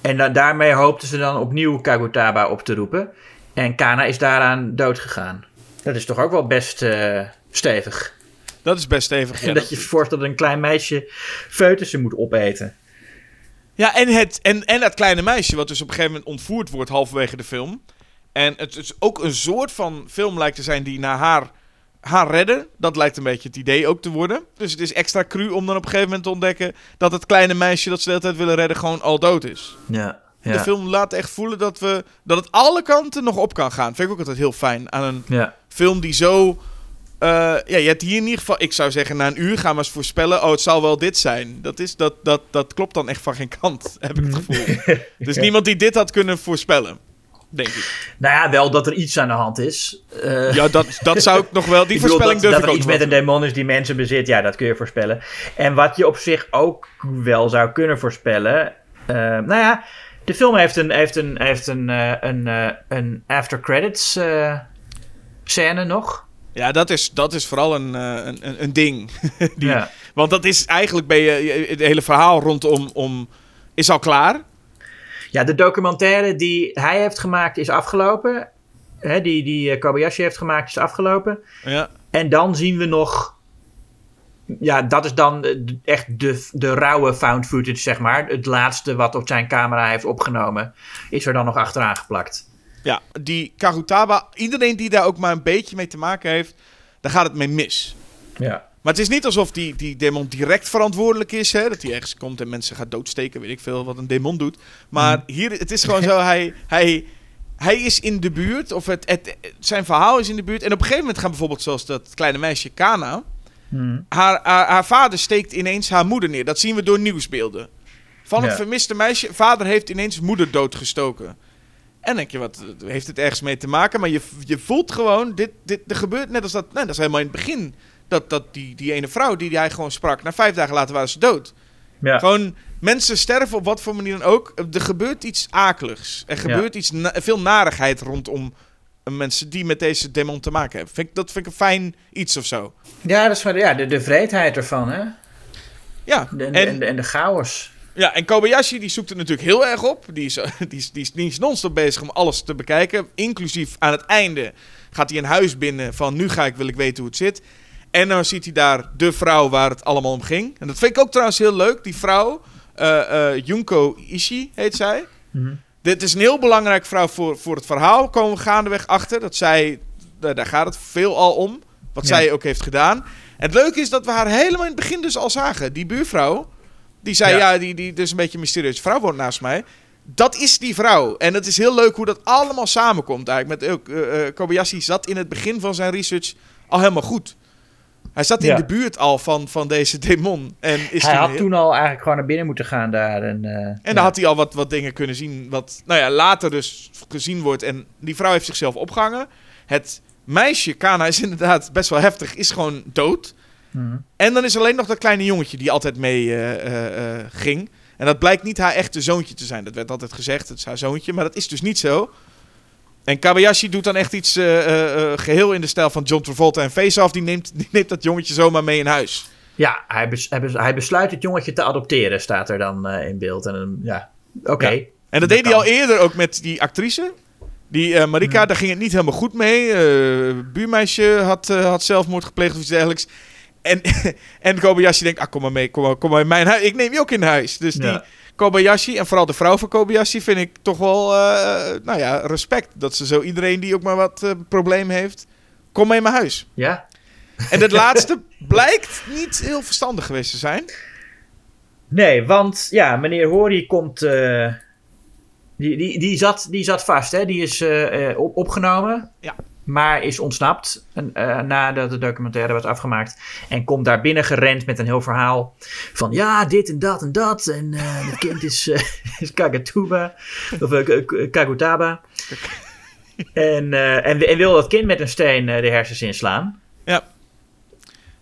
En daarmee hoopten ze dan opnieuw Kagutaba op te roepen. En Kana is daaraan dood gegaan. Dat is toch ook wel best uh, stevig. Dat is best stevig, ja. dat je voorstelt dat een klein meisje foetussen moet opeten. Ja, en, het, en, en dat kleine meisje, wat dus op een gegeven moment ontvoerd wordt halverwege de film. En het is ook een soort van film lijkt te zijn die naar haar, haar redden. Dat lijkt een beetje het idee ook te worden. Dus het is extra cru om dan op een gegeven moment te ontdekken dat het kleine meisje dat ze de hele tijd willen redden gewoon al dood is. Ja. Ja. De film laat echt voelen dat, we, dat het alle kanten nog op kan gaan. Vind ik ook altijd heel fijn aan een ja. film die zo uh, ja, je hebt hier in ieder geval, ik zou zeggen, na een uur gaan we eens voorspellen. Oh, het zal wel dit zijn. Dat, is, dat, dat, dat klopt dan echt van geen kant, heb ik het gevoel. dus niemand die dit had kunnen voorspellen, denk ik. Nou ja, wel dat er iets aan de hand is. Uh, ja, dat, dat zou ik nog wel. Die voorspelling durf dat, ik dat er iets met een demon is die mensen bezit, ja, dat kun je voorspellen. En wat je op zich ook wel zou kunnen voorspellen. Uh, nou ja, de film heeft een, heeft een, heeft een, uh, een, een after credits scène nog. Ja, dat is, dat is vooral een, een, een ding. Die, ja. Want dat is eigenlijk ben je, het hele verhaal rondom om, is al klaar. Ja, de documentaire die hij heeft gemaakt is afgelopen. Hè, die die Kobayashi heeft gemaakt is afgelopen. Ja. En dan zien we nog. Ja, dat is dan echt de, de rauwe found footage, zeg maar. Het laatste wat op zijn camera heeft opgenomen, is er dan nog achteraan geplakt. Ja, die Karutaba, iedereen die daar ook maar een beetje mee te maken heeft, daar gaat het mee mis. Ja. Maar het is niet alsof die, die demon direct verantwoordelijk is. Hè? Dat hij ergens komt en mensen gaat doodsteken. Weet ik veel wat een demon doet. Maar mm. hier, het is gewoon zo. Hij, hij, hij is in de buurt. Of het, het, zijn verhaal is in de buurt. En op een gegeven moment gaan bijvoorbeeld zoals dat kleine meisje Kana. Mm. Haar, haar, haar, vader steekt ineens haar moeder neer. Dat zien we door nieuwsbeelden. Van het vermiste meisje. Vader heeft ineens moeder doodgestoken. En denk je, wat heeft het ergens mee te maken? Maar je, je voelt gewoon, dit, dit, er gebeurt net als dat. Nee, dat is helemaal in het begin. Dat, dat die, die ene vrouw die hij gewoon sprak, na vijf dagen later waren ze dood. Ja. Gewoon, mensen sterven op wat voor manier dan ook. Er gebeurt iets akeligs. Er gebeurt iets, veel narigheid rondom mensen die met deze demon te maken hebben. Vind ik, dat vind ik een fijn iets of zo. Ja, dat is maar ja, de, de vreedheid ervan, hè? Ja. De, en, en, de, en de chaos. Ja, en Kobayashi die zoekt het natuurlijk heel erg op. Die is, die is, die is, die is non-stop bezig om alles te bekijken. Inclusief aan het einde gaat hij een huis binnen van nu ga ik, wil ik weten hoe het zit. En dan ziet hij daar de vrouw waar het allemaal om ging. En dat vind ik ook trouwens heel leuk. Die vrouw, uh, uh, Junko Ishii heet zij. Mm Dit is een heel belangrijke vrouw voor, voor het verhaal. Komen we gaandeweg achter. Dat zij, daar gaat het veel al om. Wat ja. zij ook heeft gedaan. En het leuke is dat we haar helemaal in het begin dus al zagen. Die buurvrouw. Die zei, ja, ja die, die dus een beetje een mysterieuze vrouw woont naast mij. Dat is die vrouw. En het is heel leuk hoe dat allemaal samenkomt eigenlijk. Met, uh, uh, Kobayashi zat in het begin van zijn research al helemaal goed. Hij zat Ja. in de buurt al van, van deze demon. En, is Hij toen had heel- toen al eigenlijk gewoon naar binnen moeten gaan daar. En, eh, en ja. dan had hij al wat, wat dingen kunnen zien. Wat nou ja, later dus gezien wordt. En die vrouw heeft zichzelf opgehangen. Het meisje, Kana, is inderdaad best wel heftig. Is gewoon dood. Mhm. En dan is alleen nog dat kleine jongetje die altijd mee eh, eh, eh, ging. En dat blijkt niet haar echte zoontje te zijn. Dat werd altijd gezegd, het is haar zoontje. Maar dat is dus niet zo. En Kabayashi doet dan echt iets eh, eh, eh, geheel in de stijl van John Travolta en Face Off. Die neemt, die neemt dat jongetje zomaar mee in huis. Ja, hij, bes- hij, bes- hij besluit het jongetje te adopteren, staat er dan in beeld. En dan, ja, oké. Ja. En dat deed hij al eerder ook met die actrice. Die Marika, daar ging het niet helemaal goed mee. Buurmeisje had, had zelfmoord gepleegd of iets dergelijks. En, en Kobayashi denkt, ah, kom maar mee, kom maar, kom maar in mijn huis. Ik neem je ook in huis. Dus die. Kobayashi, en vooral de vrouw van Kobayashi, vind ik toch wel, eh, nou ja, respect. Dat ze zo iedereen die ook maar wat eh, probleem heeft, kom mee in mijn huis. Ja? En dat laatste blijkt niet heel verstandig geweest te zijn. Nee, want ja, meneer Hori komt. eh, die, die, die, zat, die zat vast, hè? Die is op, opgenomen. Ja. Maar is ontsnapt eh, nadat de documentaire was afgemaakt. En komt daar binnen gerend met een heel verhaal. Van ja, dit en dat en dat. En eh het kind is, eh, is Kagatuba. Of Kagutaba. en, en, en wil dat kind met een steen de hersens inslaan. Ja.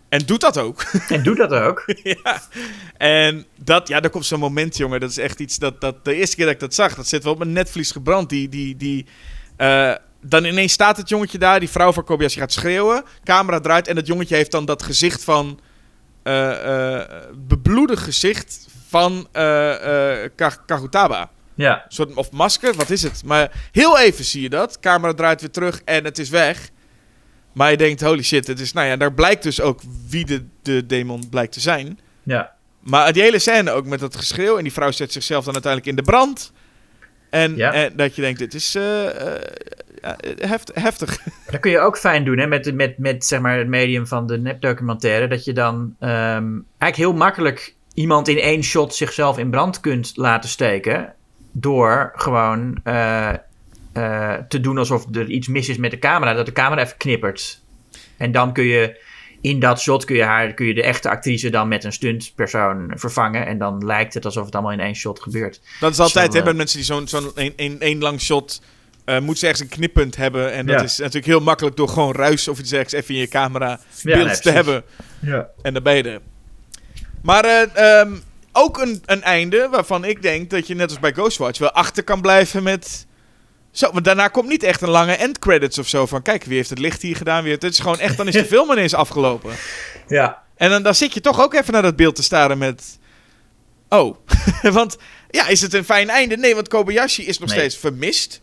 En doet dat ook. En doet dat ook. ja. En dat, ja, daar komt zo'n moment, jongen. Dat is echt iets dat, dat de eerste keer dat ik dat zag, dat zit wel op mijn netvlies gebrand. Die, die, die, uh, dan ineens staat het jongetje daar, die vrouw van Kobayashi gaat schreeuwen, camera draait en dat jongetje heeft dan dat gezicht van, uh, uh, bebloedig gezicht van Kagutaba. Ja. Een soort, of masker, wat is het? Maar heel even zie je dat, camera draait weer terug en het is weg. Maar je denkt, holy shit, het is, nou ja, daar blijkt dus ook wie de, de demon blijkt te zijn. Ja. Maar die hele scène ook met dat geschreeuw en die vrouw zet zichzelf dan uiteindelijk in de brand. En, Ja. en dat je denkt, dit is eh, eh, ja, heft, heftig. Dat kun je ook fijn doen hè, met, met, met zeg maar, het medium van de nepdocumentaire. Dat je dan ehm, eigenlijk heel makkelijk iemand in één shot zichzelf in brand kunt laten steken. Door gewoon eh, eh, te doen alsof er iets mis is met de camera. Dat de camera even knippert. En dan kun je in dat shot kun je, haar, kun je de echte actrice dan met een stuntpersoon vervangen. En dan lijkt het alsof het allemaal in één shot gebeurt. Dat is altijd, hè, eh, met mensen die zo'n zo'n één lang shot... eh moeten ze ergens een knippunt hebben. En dat Ja. is natuurlijk heel makkelijk door gewoon ruis of iets dergelijks even in je camera Ja, beeld nee, te hebben. Ja. En dan ben je er. Maar eh, ehm, ook een, een einde waarvan ik denk dat je net als bij Ghostwatch wel achter kan blijven met... Zo, want daarna komt niet echt een lange endcredits of zo van... Kijk, wie heeft het licht hier gedaan? Wie heeft... Het is gewoon echt, dan is de film ineens afgelopen. ja. En dan, dan zit je toch ook even naar dat beeld te staren met... Oh, want ja, is het een fijn einde? Nee, want Kobayashi is nog Nee. steeds vermist.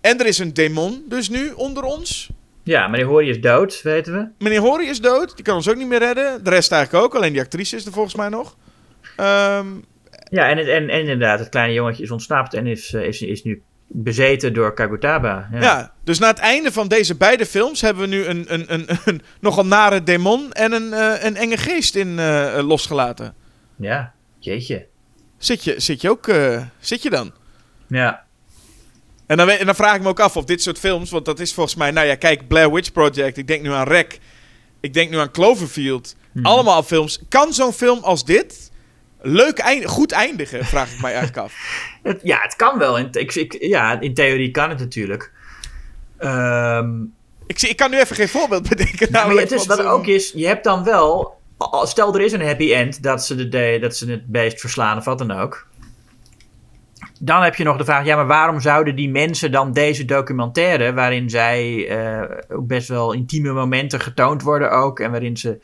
En er is een demon dus nu onder ons. ja, meneer Hori is dood, weten we. Meneer Hori is dood. Die kan ons ook niet meer redden. De rest eigenlijk ook. Alleen die actrice is er volgens mij nog. Ehm, Ja, en, het, en, en inderdaad, het kleine jongetje is ontsnapt en is, eh, is, is nu bezeten door Kagutaba. Ja. ja. dus na het einde van deze beide films hebben we nu een, een, een, een nogal nare demon en een, eh, een enge geest in eh, losgelaten. ja, jeetje. Zit je, zit je ook, zit je dan? Ja, En dan, en dan vraag ik me ook af of dit soort films, want dat is volgens mij, nou ja, kijk, Blair Witch Project, ik denk nu aan Rec, ik denk nu aan Cloverfield. Mhm. Allemaal films. Kan zo'n film als dit leuk eind goed eindigen, vraag ik mij eigenlijk af. het, ja het kan wel. In, ik, ik, ja, in theorie kan het natuurlijk. Ehm, Ik, zie, ik kan nu even geen voorbeeld bedenken. nou, maar het is, wat zo'n- ook is, je hebt dan wel... Stel, er is een happy end dat ze, de, de- dat ze het beest verslaan of wat dan ook. Dan heb je nog de vraag, ja, maar waarom zouden die mensen dan deze documentaire, waarin zij eh, ook best wel intieme momenten getoond worden ook, en waarin ze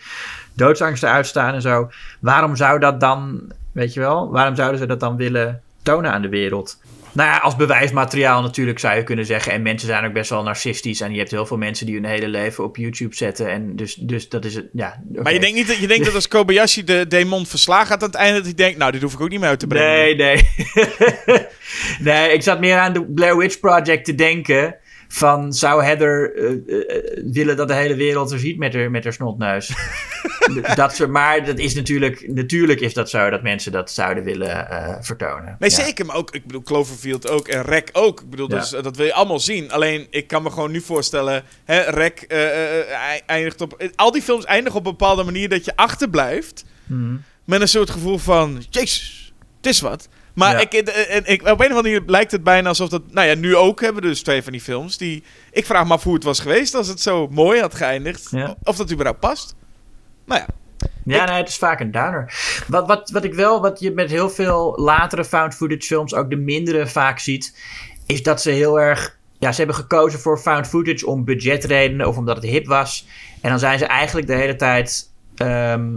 doodsangsten uitstaan en zo, waarom zou dat dan, weet je wel, waarom zouden ze dat dan willen tonen aan de wereld? Nou ja, als bewijsmateriaal natuurlijk zou je kunnen zeggen. En mensen zijn ook best wel narcistisch. En je hebt heel veel mensen die hun hele leven op YouTube zetten. En dus, dus dat is het, ja. Maar je denkt niet dat, je denkt dat als Kobayashi de demon verslagen gaat aan het einde, dat hij denkt, nou, dit hoef ik ook niet meer uit te brengen. Nee, nee. nee, ik zat meer aan de Blair Witch Project te denken. Van, zou Heather eh, willen dat de hele wereld er ziet met haar, met haar snotneus? dat ze, maar dat is natuurlijk, natuurlijk is dat zo dat mensen dat zouden willen vertonen. Nee, Ja. zeker. Maar ook, ik bedoel, Cloverfield ook en Rec ook. Ik bedoel, Ja. dat, wil je allemaal zien. Alleen, ik kan me gewoon nu voorstellen, hè, Rec ei- eindigt op... Al die films eindigen op een bepaalde manier dat je achterblijft Mhm. met een soort gevoel van, jezus, het is wat. Maar Ja. ik, eh, en ik, op een of andere manier lijkt het bijna alsof dat... Nou ja, nu ook hebben we dus twee van die films. Die, ik vraag me af hoe het was geweest als het zo mooi had geëindigd. Ja. Of dat überhaupt past. Nou ja, Ja, Ik- nee, het is vaak een downer. Wat, wat, wat ik wel, wat je met heel veel latere found footage films, ook de mindere vaak ziet, is dat ze heel erg. Ja, ze hebben gekozen voor found footage om budgetredenen of omdat het hip was. En dan zijn ze eigenlijk de hele tijd ehm,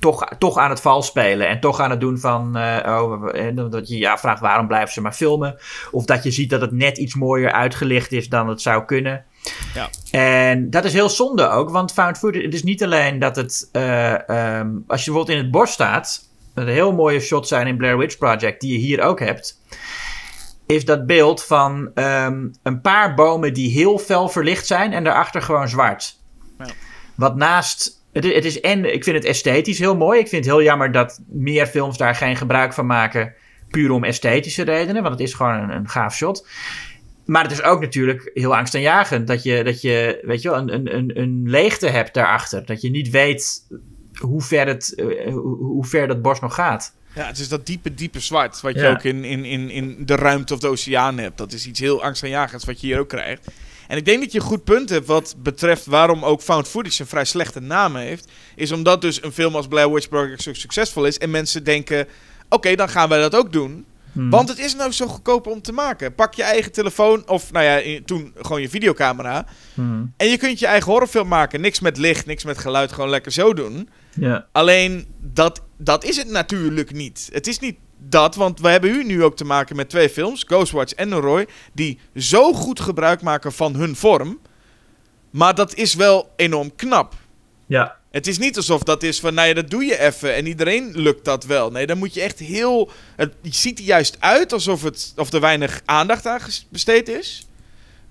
toch, toch aan het vals spelen. En toch aan het doen van. eh, oh, we- eh, dat je je afvraagt waarom blijven ze maar filmen. Of dat je ziet dat het net iets mooier uitgelicht is dan het zou kunnen. Ja. En dat is heel zonde ook, want found footage, het is niet alleen dat het, eh, ehm, als je bijvoorbeeld in het bos staat, een heel mooie shots zijn in Blair Witch Project, die je hier ook hebt, is dat beeld van ehm, een paar bomen die heel fel verlicht zijn en daarachter gewoon zwart. Ja. Wat naast, het, het is en, ik vind het esthetisch heel mooi, ik vind het heel jammer dat meer films daar geen gebruik van maken, puur om esthetische redenen, want het is gewoon een, een gaaf shot. Maar het is ook natuurlijk heel angstaanjagend dat je, dat je weet je wel, een, een, een, leegte hebt daarachter. Dat je niet weet hoe ver, het, eh, hoe, hoe ver dat bos nog gaat. Ja, het is dat diepe, diepe zwart. Wat je Ja. ook in, in, in, in de ruimte of de oceaan hebt. Dat is iets heel angstaanjagends wat je hier ook krijgt. En ik denk dat je een goed punt hebt wat betreft waarom ook found footage een vrij slechte naam heeft. Is omdat dus een film als Blair Witch Project zo succesvol is. En mensen denken, oké, dan gaan wij dat ook doen. Hmm. Want het is nou zo goedkoop om te maken. Pak je eigen telefoon of, nou ja, toen gewoon je videocamera. Hmm. En je kunt je eigen horrorfilm maken. Niks met licht, niks met geluid, gewoon lekker zo doen. Ja. Alleen, dat, dat is het natuurlijk niet. Het is niet dat, want we hebben u nu ook te maken met twee films, Ghostwatch en Noroi, die zo goed gebruik maken van hun vorm. Maar dat is wel enorm knap. Ja. Het is niet alsof dat is van, nou ja, dat doe je even en iedereen lukt dat wel. Nee, dan moet je echt heel... Het ziet er juist uit alsof het, of er weinig aandacht aan besteed is.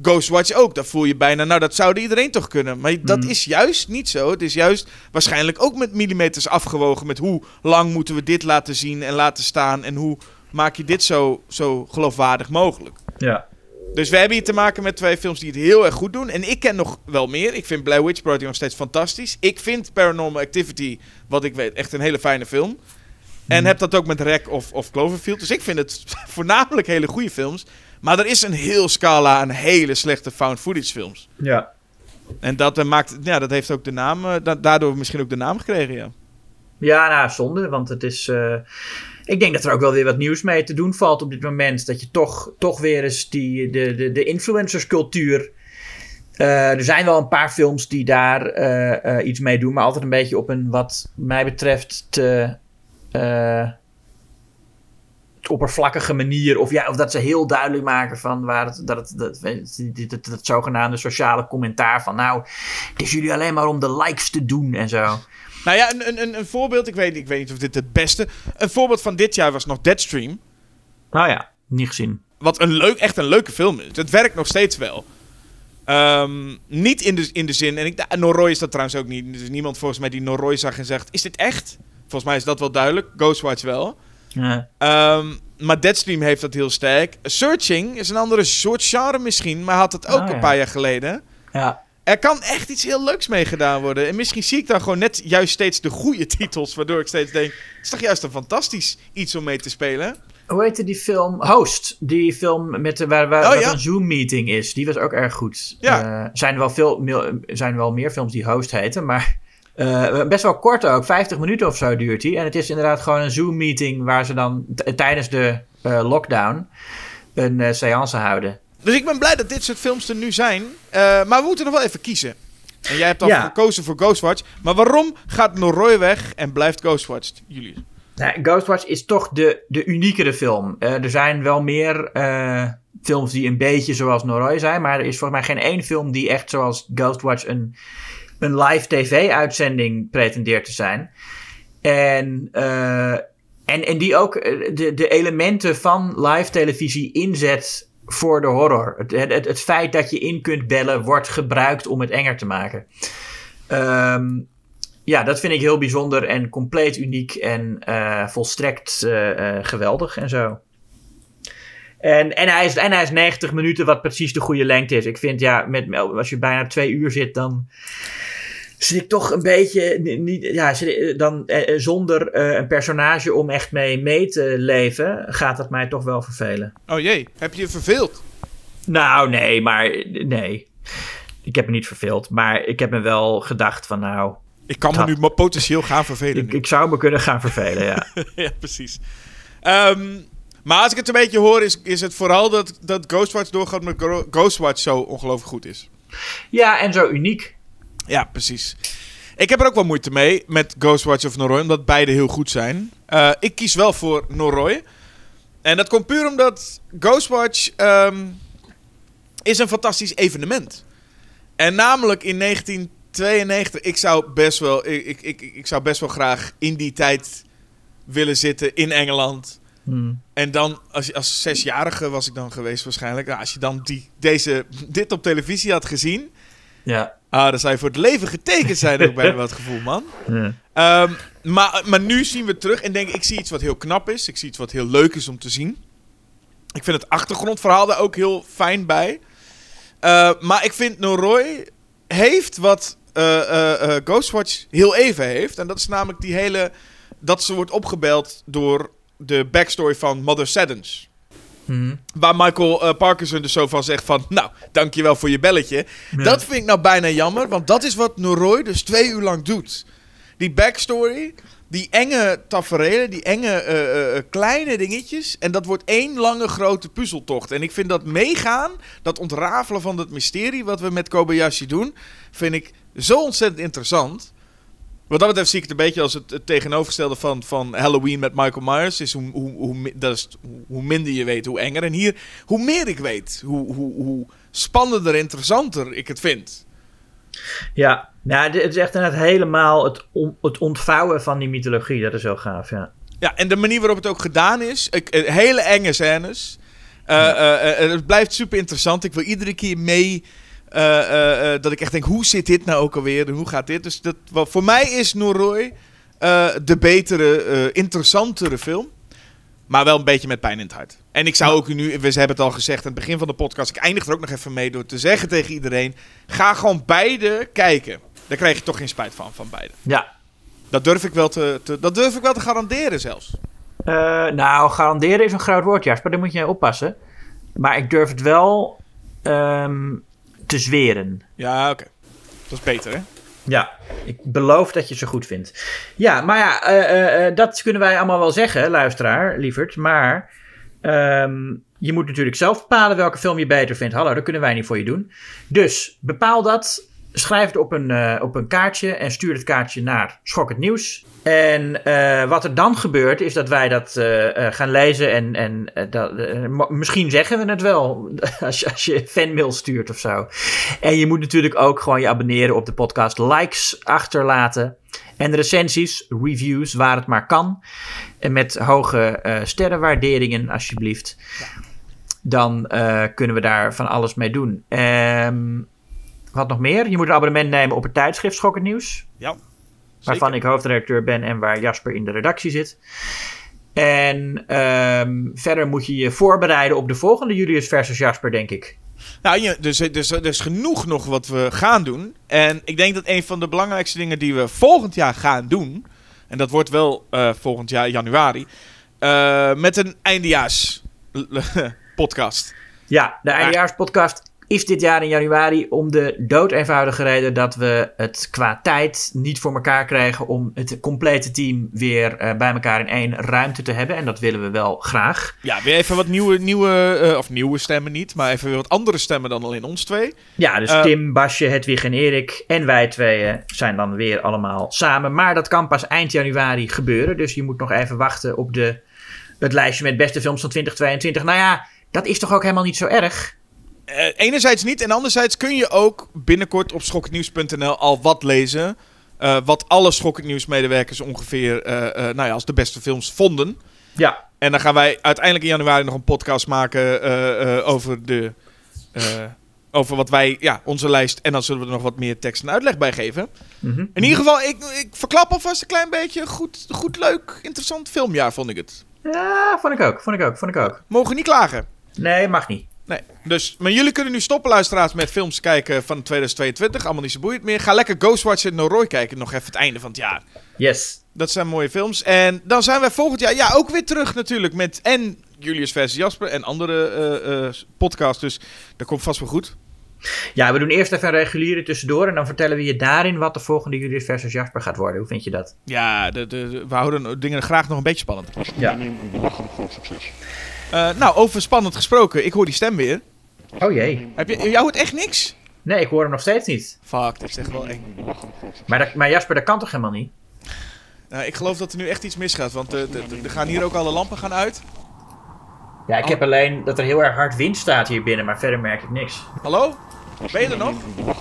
Ghostwatch ook, dat voel je bijna, nou dat zou iedereen toch kunnen. Maar dat Mhm. is juist niet zo. Het is juist waarschijnlijk ook met millimeters afgewogen met hoe lang moeten we dit laten zien en laten staan. En hoe maak je dit zo, zo geloofwaardig mogelijk. Ja. Dus we hebben hier te maken met twee films die het heel erg goed doen. En ik ken nog wel meer. Ik vind Blair Witch Project nog steeds fantastisch. Ik vind Paranormal Activity, wat ik weet, echt een hele fijne film. En heb dat ook met Rec of, of Cloverfield. Dus ik vind het voornamelijk hele goede films. Maar er is een heel scala aan hele slechte found footage films. Ja. En dat, eh, maakt, ja, dat heeft ook de naam, eh, da- daardoor misschien ook de naam gekregen, ja. Ja, nou, zonde, want het is... eh, ik denk dat er ook wel weer wat nieuws mee te doen valt op dit moment. Dat je toch, toch weer eens die, de, de, de influencerscultuur... er zijn wel een paar films die daar iets mee doen, maar altijd een beetje op een, wat mij betreft, te, te oppervlakkige manier. Of, ja, of dat ze heel duidelijk maken van waar het, dat het, dat, dat, dat, dat zogenaamde sociale commentaar van, nou, het is jullie alleen maar om de likes te doen en zo. Nou ja, een, een, een, voorbeeld, ik weet, ik weet niet of dit het beste... Een voorbeeld van dit jaar was nog Deadstream. Nou ja, niet gezien. Wat een leuk, echt een leuke film is. Het werkt nog steeds wel. Ehm, niet in de, in de zin... En ik, Noroi is dat trouwens ook niet. Er is niemand volgens mij die Noroi zag en zegt... Is dit echt? Volgens mij is dat wel duidelijk. Ghostwatch wel. Ja. Ehm, maar Deadstream heeft dat heel sterk. Searching is een andere soort genre misschien. Maar had het ook Ah, een ja. paar jaar geleden. ja. Er kan echt iets heel leuks mee gedaan worden. En misschien zie ik dan gewoon net juist steeds de goede titels. Waardoor ik steeds denk... Het is toch juist een fantastisch iets om mee te spelen? Hoe heette die film? Host. Die film met de, waar, waar Oh, wat ja. een Zoom-meeting is. Die was ook erg goed. Ja. Eh, zijn, er wel veel, zijn wel meer films die Host heten, maar eh, best wel kort ook. 50 minuten of zo duurt die. En het is inderdaad gewoon een Zoom-meeting waar ze dan tijdens de eh, lockdown een eh seance houden. Dus ik ben blij dat dit soort films er nu zijn. Eh, maar we moeten nog wel even kiezen. En jij hebt al Ja. gekozen voor Ghostwatch. Maar waarom gaat Noroi weg en blijft Ghostwatch, Julius? Nou, Ghostwatch is toch de, de uniekere film. Eh, er zijn wel meer eh, films die een beetje zoals Noroi zijn. Maar er is volgens mij geen één film die echt zoals Ghostwatch een, een live tv-uitzending pretendeert te zijn. En, eh, en, en die ook eh, de, de elementen van live televisie inzet voor de horror. Het, het, het feit dat je in kunt bellen wordt gebruikt om het enger te maken. Ehm ja, dat vind ik heel bijzonder en compleet uniek en eh, volstrekt geweldig en zo. En, en, hij is, en hij is 90 minuten, wat precies de goede lengte is. Ik vind ja, met, als je bijna twee uur zit, dan zit ik toch een beetje ni- niet, ja, zit, dan, eh, eh, zonder eh, een personage om echt mee mee te leven, gaat het mij toch wel vervelen. Oh jee, heb je je verveeld? Nou, nee, maar nee. Ik heb me niet verveeld, maar ik heb me wel gedacht van nou, Ik kan me nu potentieel gaan vervelen. ik, zou me kunnen gaan vervelen, ja. ja, precies. Ehm, maar als ik het een beetje hoor, is, is het vooral dat, dat Ghostwatch doorgaat met Ghostwatch zo ongelooflijk goed is. ja, en zo uniek. Ja, precies. Ik heb er ook wel moeite mee met Ghostwatch of Noroi, omdat beide heel goed zijn. Eh, ik kies wel voor Noroi. En dat komt puur omdat Ghostwatch ehm, is een fantastisch evenement. En namelijk in 1992, ik zou best wel, ik, ik, ik, ik zou best wel graag in die tijd willen zitten in Engeland. Hmm. En dan, als, als zesjarige was ik dan geweest waarschijnlijk. Nou, als je dan die, deze, dit op televisie had gezien... Ja. Ah, dan zou je voor het leven getekend zijn, ook bijna wat gevoel, man. Ja. Ehm, maar, maar nu zien we terug en denk ik, ik zie iets wat heel knap is. Ik zie iets wat heel leuk is om te zien. Ik vind het achtergrondverhaal daar ook heel fijn bij. Eh, maar ik vind Noroi heeft wat eh, eh, Ghostwatch heel even heeft. En dat is namelijk die hele dat ze wordt opgebeld door de backstory van Mother Saddens. Mhm. Waar Michael eh, Parkinson dus zo van zegt van... Nou, dankjewel voor je belletje. Dat vind ik nou bijna jammer. Want dat is wat Noroi dus twee uur lang doet. Die backstory, die enge tafereelen, die enge eh, eh, kleine dingetjes. En dat wordt één lange grote puzzeltocht. En ik vind dat meegaan, dat ontrafelen van dat mysterie... wat we met Kobayashi doen, vind ik zo ontzettend interessant... Wat dat betreft zie ik het een beetje als het, het tegenovergestelde van, van Halloween met Michael Myers. Is hoe, hoe, hoe, dat is hoe, minder je weet, hoe enger. En hier, hoe meer ik weet, hoe, hoe, hoe spannender, interessanter ik het vind. Ja, nou, het is echt inderdaad helemaal het, on- het ontvouwen van die mythologie. Dat is wel gaaf, ja. Ja, en de manier waarop het ook gedaan is. ik- eh, hele enge scènes. Eh, eh, het blijft super interessant. Ik wil iedere keer mee. Eh, eh, eh, dat ik echt denk, hoe zit dit nou ook alweer? En hoe gaat dit? Dus dat, wat, voor mij is Noroi de betere, interessantere film. Maar wel een beetje met pijn in het hart. En ik zou ook nu, we hebben het al gezegd aan het begin van de podcast. Ik eindig er ook nog even mee door te zeggen tegen iedereen: ga gewoon beide kijken. Daar krijg je toch geen spijt van, van beide. Ja. Dat durf ik wel te, te, dat durf ik wel te garanderen zelfs. Nou, garanderen is een groot woord, Jasper. Daar moet je oppassen. Maar ik durf het wel ehm, te zweren. Ja, oké. Dat is beter, hè? Ja, ik beloof dat je ze goed vindt. Ja, maar ja, eh, eh, eh, dat kunnen wij allemaal wel zeggen, luisteraar, lieverd. Maar ehm, je moet natuurlijk zelf bepalen welke film je beter vindt. Hallo, dat kunnen wij niet voor je doen. Dus bepaal dat. Schrijf het op een, op een kaartje en stuur het kaartje naar Schok het Nieuws. En eh, wat er dan gebeurt, is dat wij dat eh, eh, gaan lezen. En, en dat, misschien zeggen we het wel als je, als je fanmail stuurt of zo. En je moet natuurlijk ook gewoon je abonneren op de podcast, likes achterlaten. En recensies, reviews, waar het maar kan. En met hoge sterrenwaarderingen, alsjeblieft. Dan kunnen we daar van alles mee doen. Ehm, wat nog meer? Je moet een abonnement nemen op het tijdschrift Schokkend Nieuws. Ja. Waarvan ik hoofdredacteur ben en waar Jasper in de redactie zit. En ehm, verder moet je je voorbereiden op de volgende Julius versus Jasper, denk ik. Nou, dus, dus er is genoeg nog wat we gaan doen. En ik denk dat een van de belangrijkste dingen die we volgend jaar gaan doen. En dat wordt wel eh, volgend jaar januari. eh, met een eindejaars podcast. Ja, de eindejaarspodcast is dit jaar in januari om de dood eenvoudige reden dat we het qua tijd niet voor elkaar krijgen om het complete team weer eh, bij elkaar in één ruimte te hebben. En dat willen we wel graag. Ja, weer even wat nieuwe, nieuwe eh, of nieuwe stemmen niet. Maar even weer wat andere stemmen dan alleen ons twee. Ja, dus Eh, Tim, Basje, Hedwig en Erik en wij tweeën zijn dan weer allemaal samen. Maar dat kan pas eind januari gebeuren. Dus je moet nog even wachten op de, het lijstje met beste films van 2022. Nou ja, dat is toch ook helemaal niet zo erg? Eh, enerzijds niet. En anderzijds kun je ook binnenkort op schokkendnieuws.nl al wat lezen. eh, wat alle Schokkend Nieuws medewerkers ongeveer eh, nou ja, als de beste films vonden. Ja, En dan gaan wij uiteindelijk in januari nog een podcast maken over, de, over wat wij, ja, onze lijst. En dan zullen we er nog wat meer tekst en uitleg bij geven. Mhm. In ieder geval, ik, ik verklap alvast een klein beetje. Goed, goed, leuk, interessant filmjaar vond ik het. ja vond ik ook, vond ik ook, vond ik ook. Mogen niet klagen. Nee, mag niet. Nee, dus, maar jullie kunnen nu stoppen, luisteraars, met films kijken van 2022. Allemaal niet zo boeiend meer. Ga lekker Ghostwatch en Noroi kijken, nog even het einde van het jaar. Yes. Dat zijn mooie films. En dan zijn wij volgend jaar ja, ook weer terug natuurlijk met en Julius versus Jasper en andere eh, eh, podcasts. Dus dat komt vast wel goed. Ja, we doen eerst even een reguliere tussendoor. En dan vertellen we je daarin wat de volgende Julius versus Jasper gaat worden. Hoe vind je dat? Ja, de, de, de- we houden dingen graag nog een beetje spannend. Ja. Een belachelijk groot succes. Eh, nou, over spannend gesproken. Ik hoor die stem weer. Oh jee. Heb je, jou hoort echt niks? Nee, ik hoor hem nog steeds niet. Fuck, dit is echt wel eng. Maar, dat, maar Jasper, dat kan toch helemaal niet? Nou, ik geloof dat er nu echt iets misgaat. Want eh, de- de- er gaan hier ook alle lampen gaan uit. Ja, ik heb alleen dat er heel erg hard wind staat hier binnen. Maar verder merk ik niks. Hallo? Ben je er nog?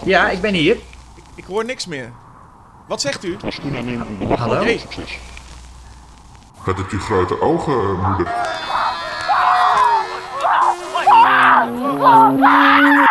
Ja, ik ben hier. Ik hoor niks meer. Wat zegt u? Hallo? succes. Gaat het uw grote ogen, eh, moeder?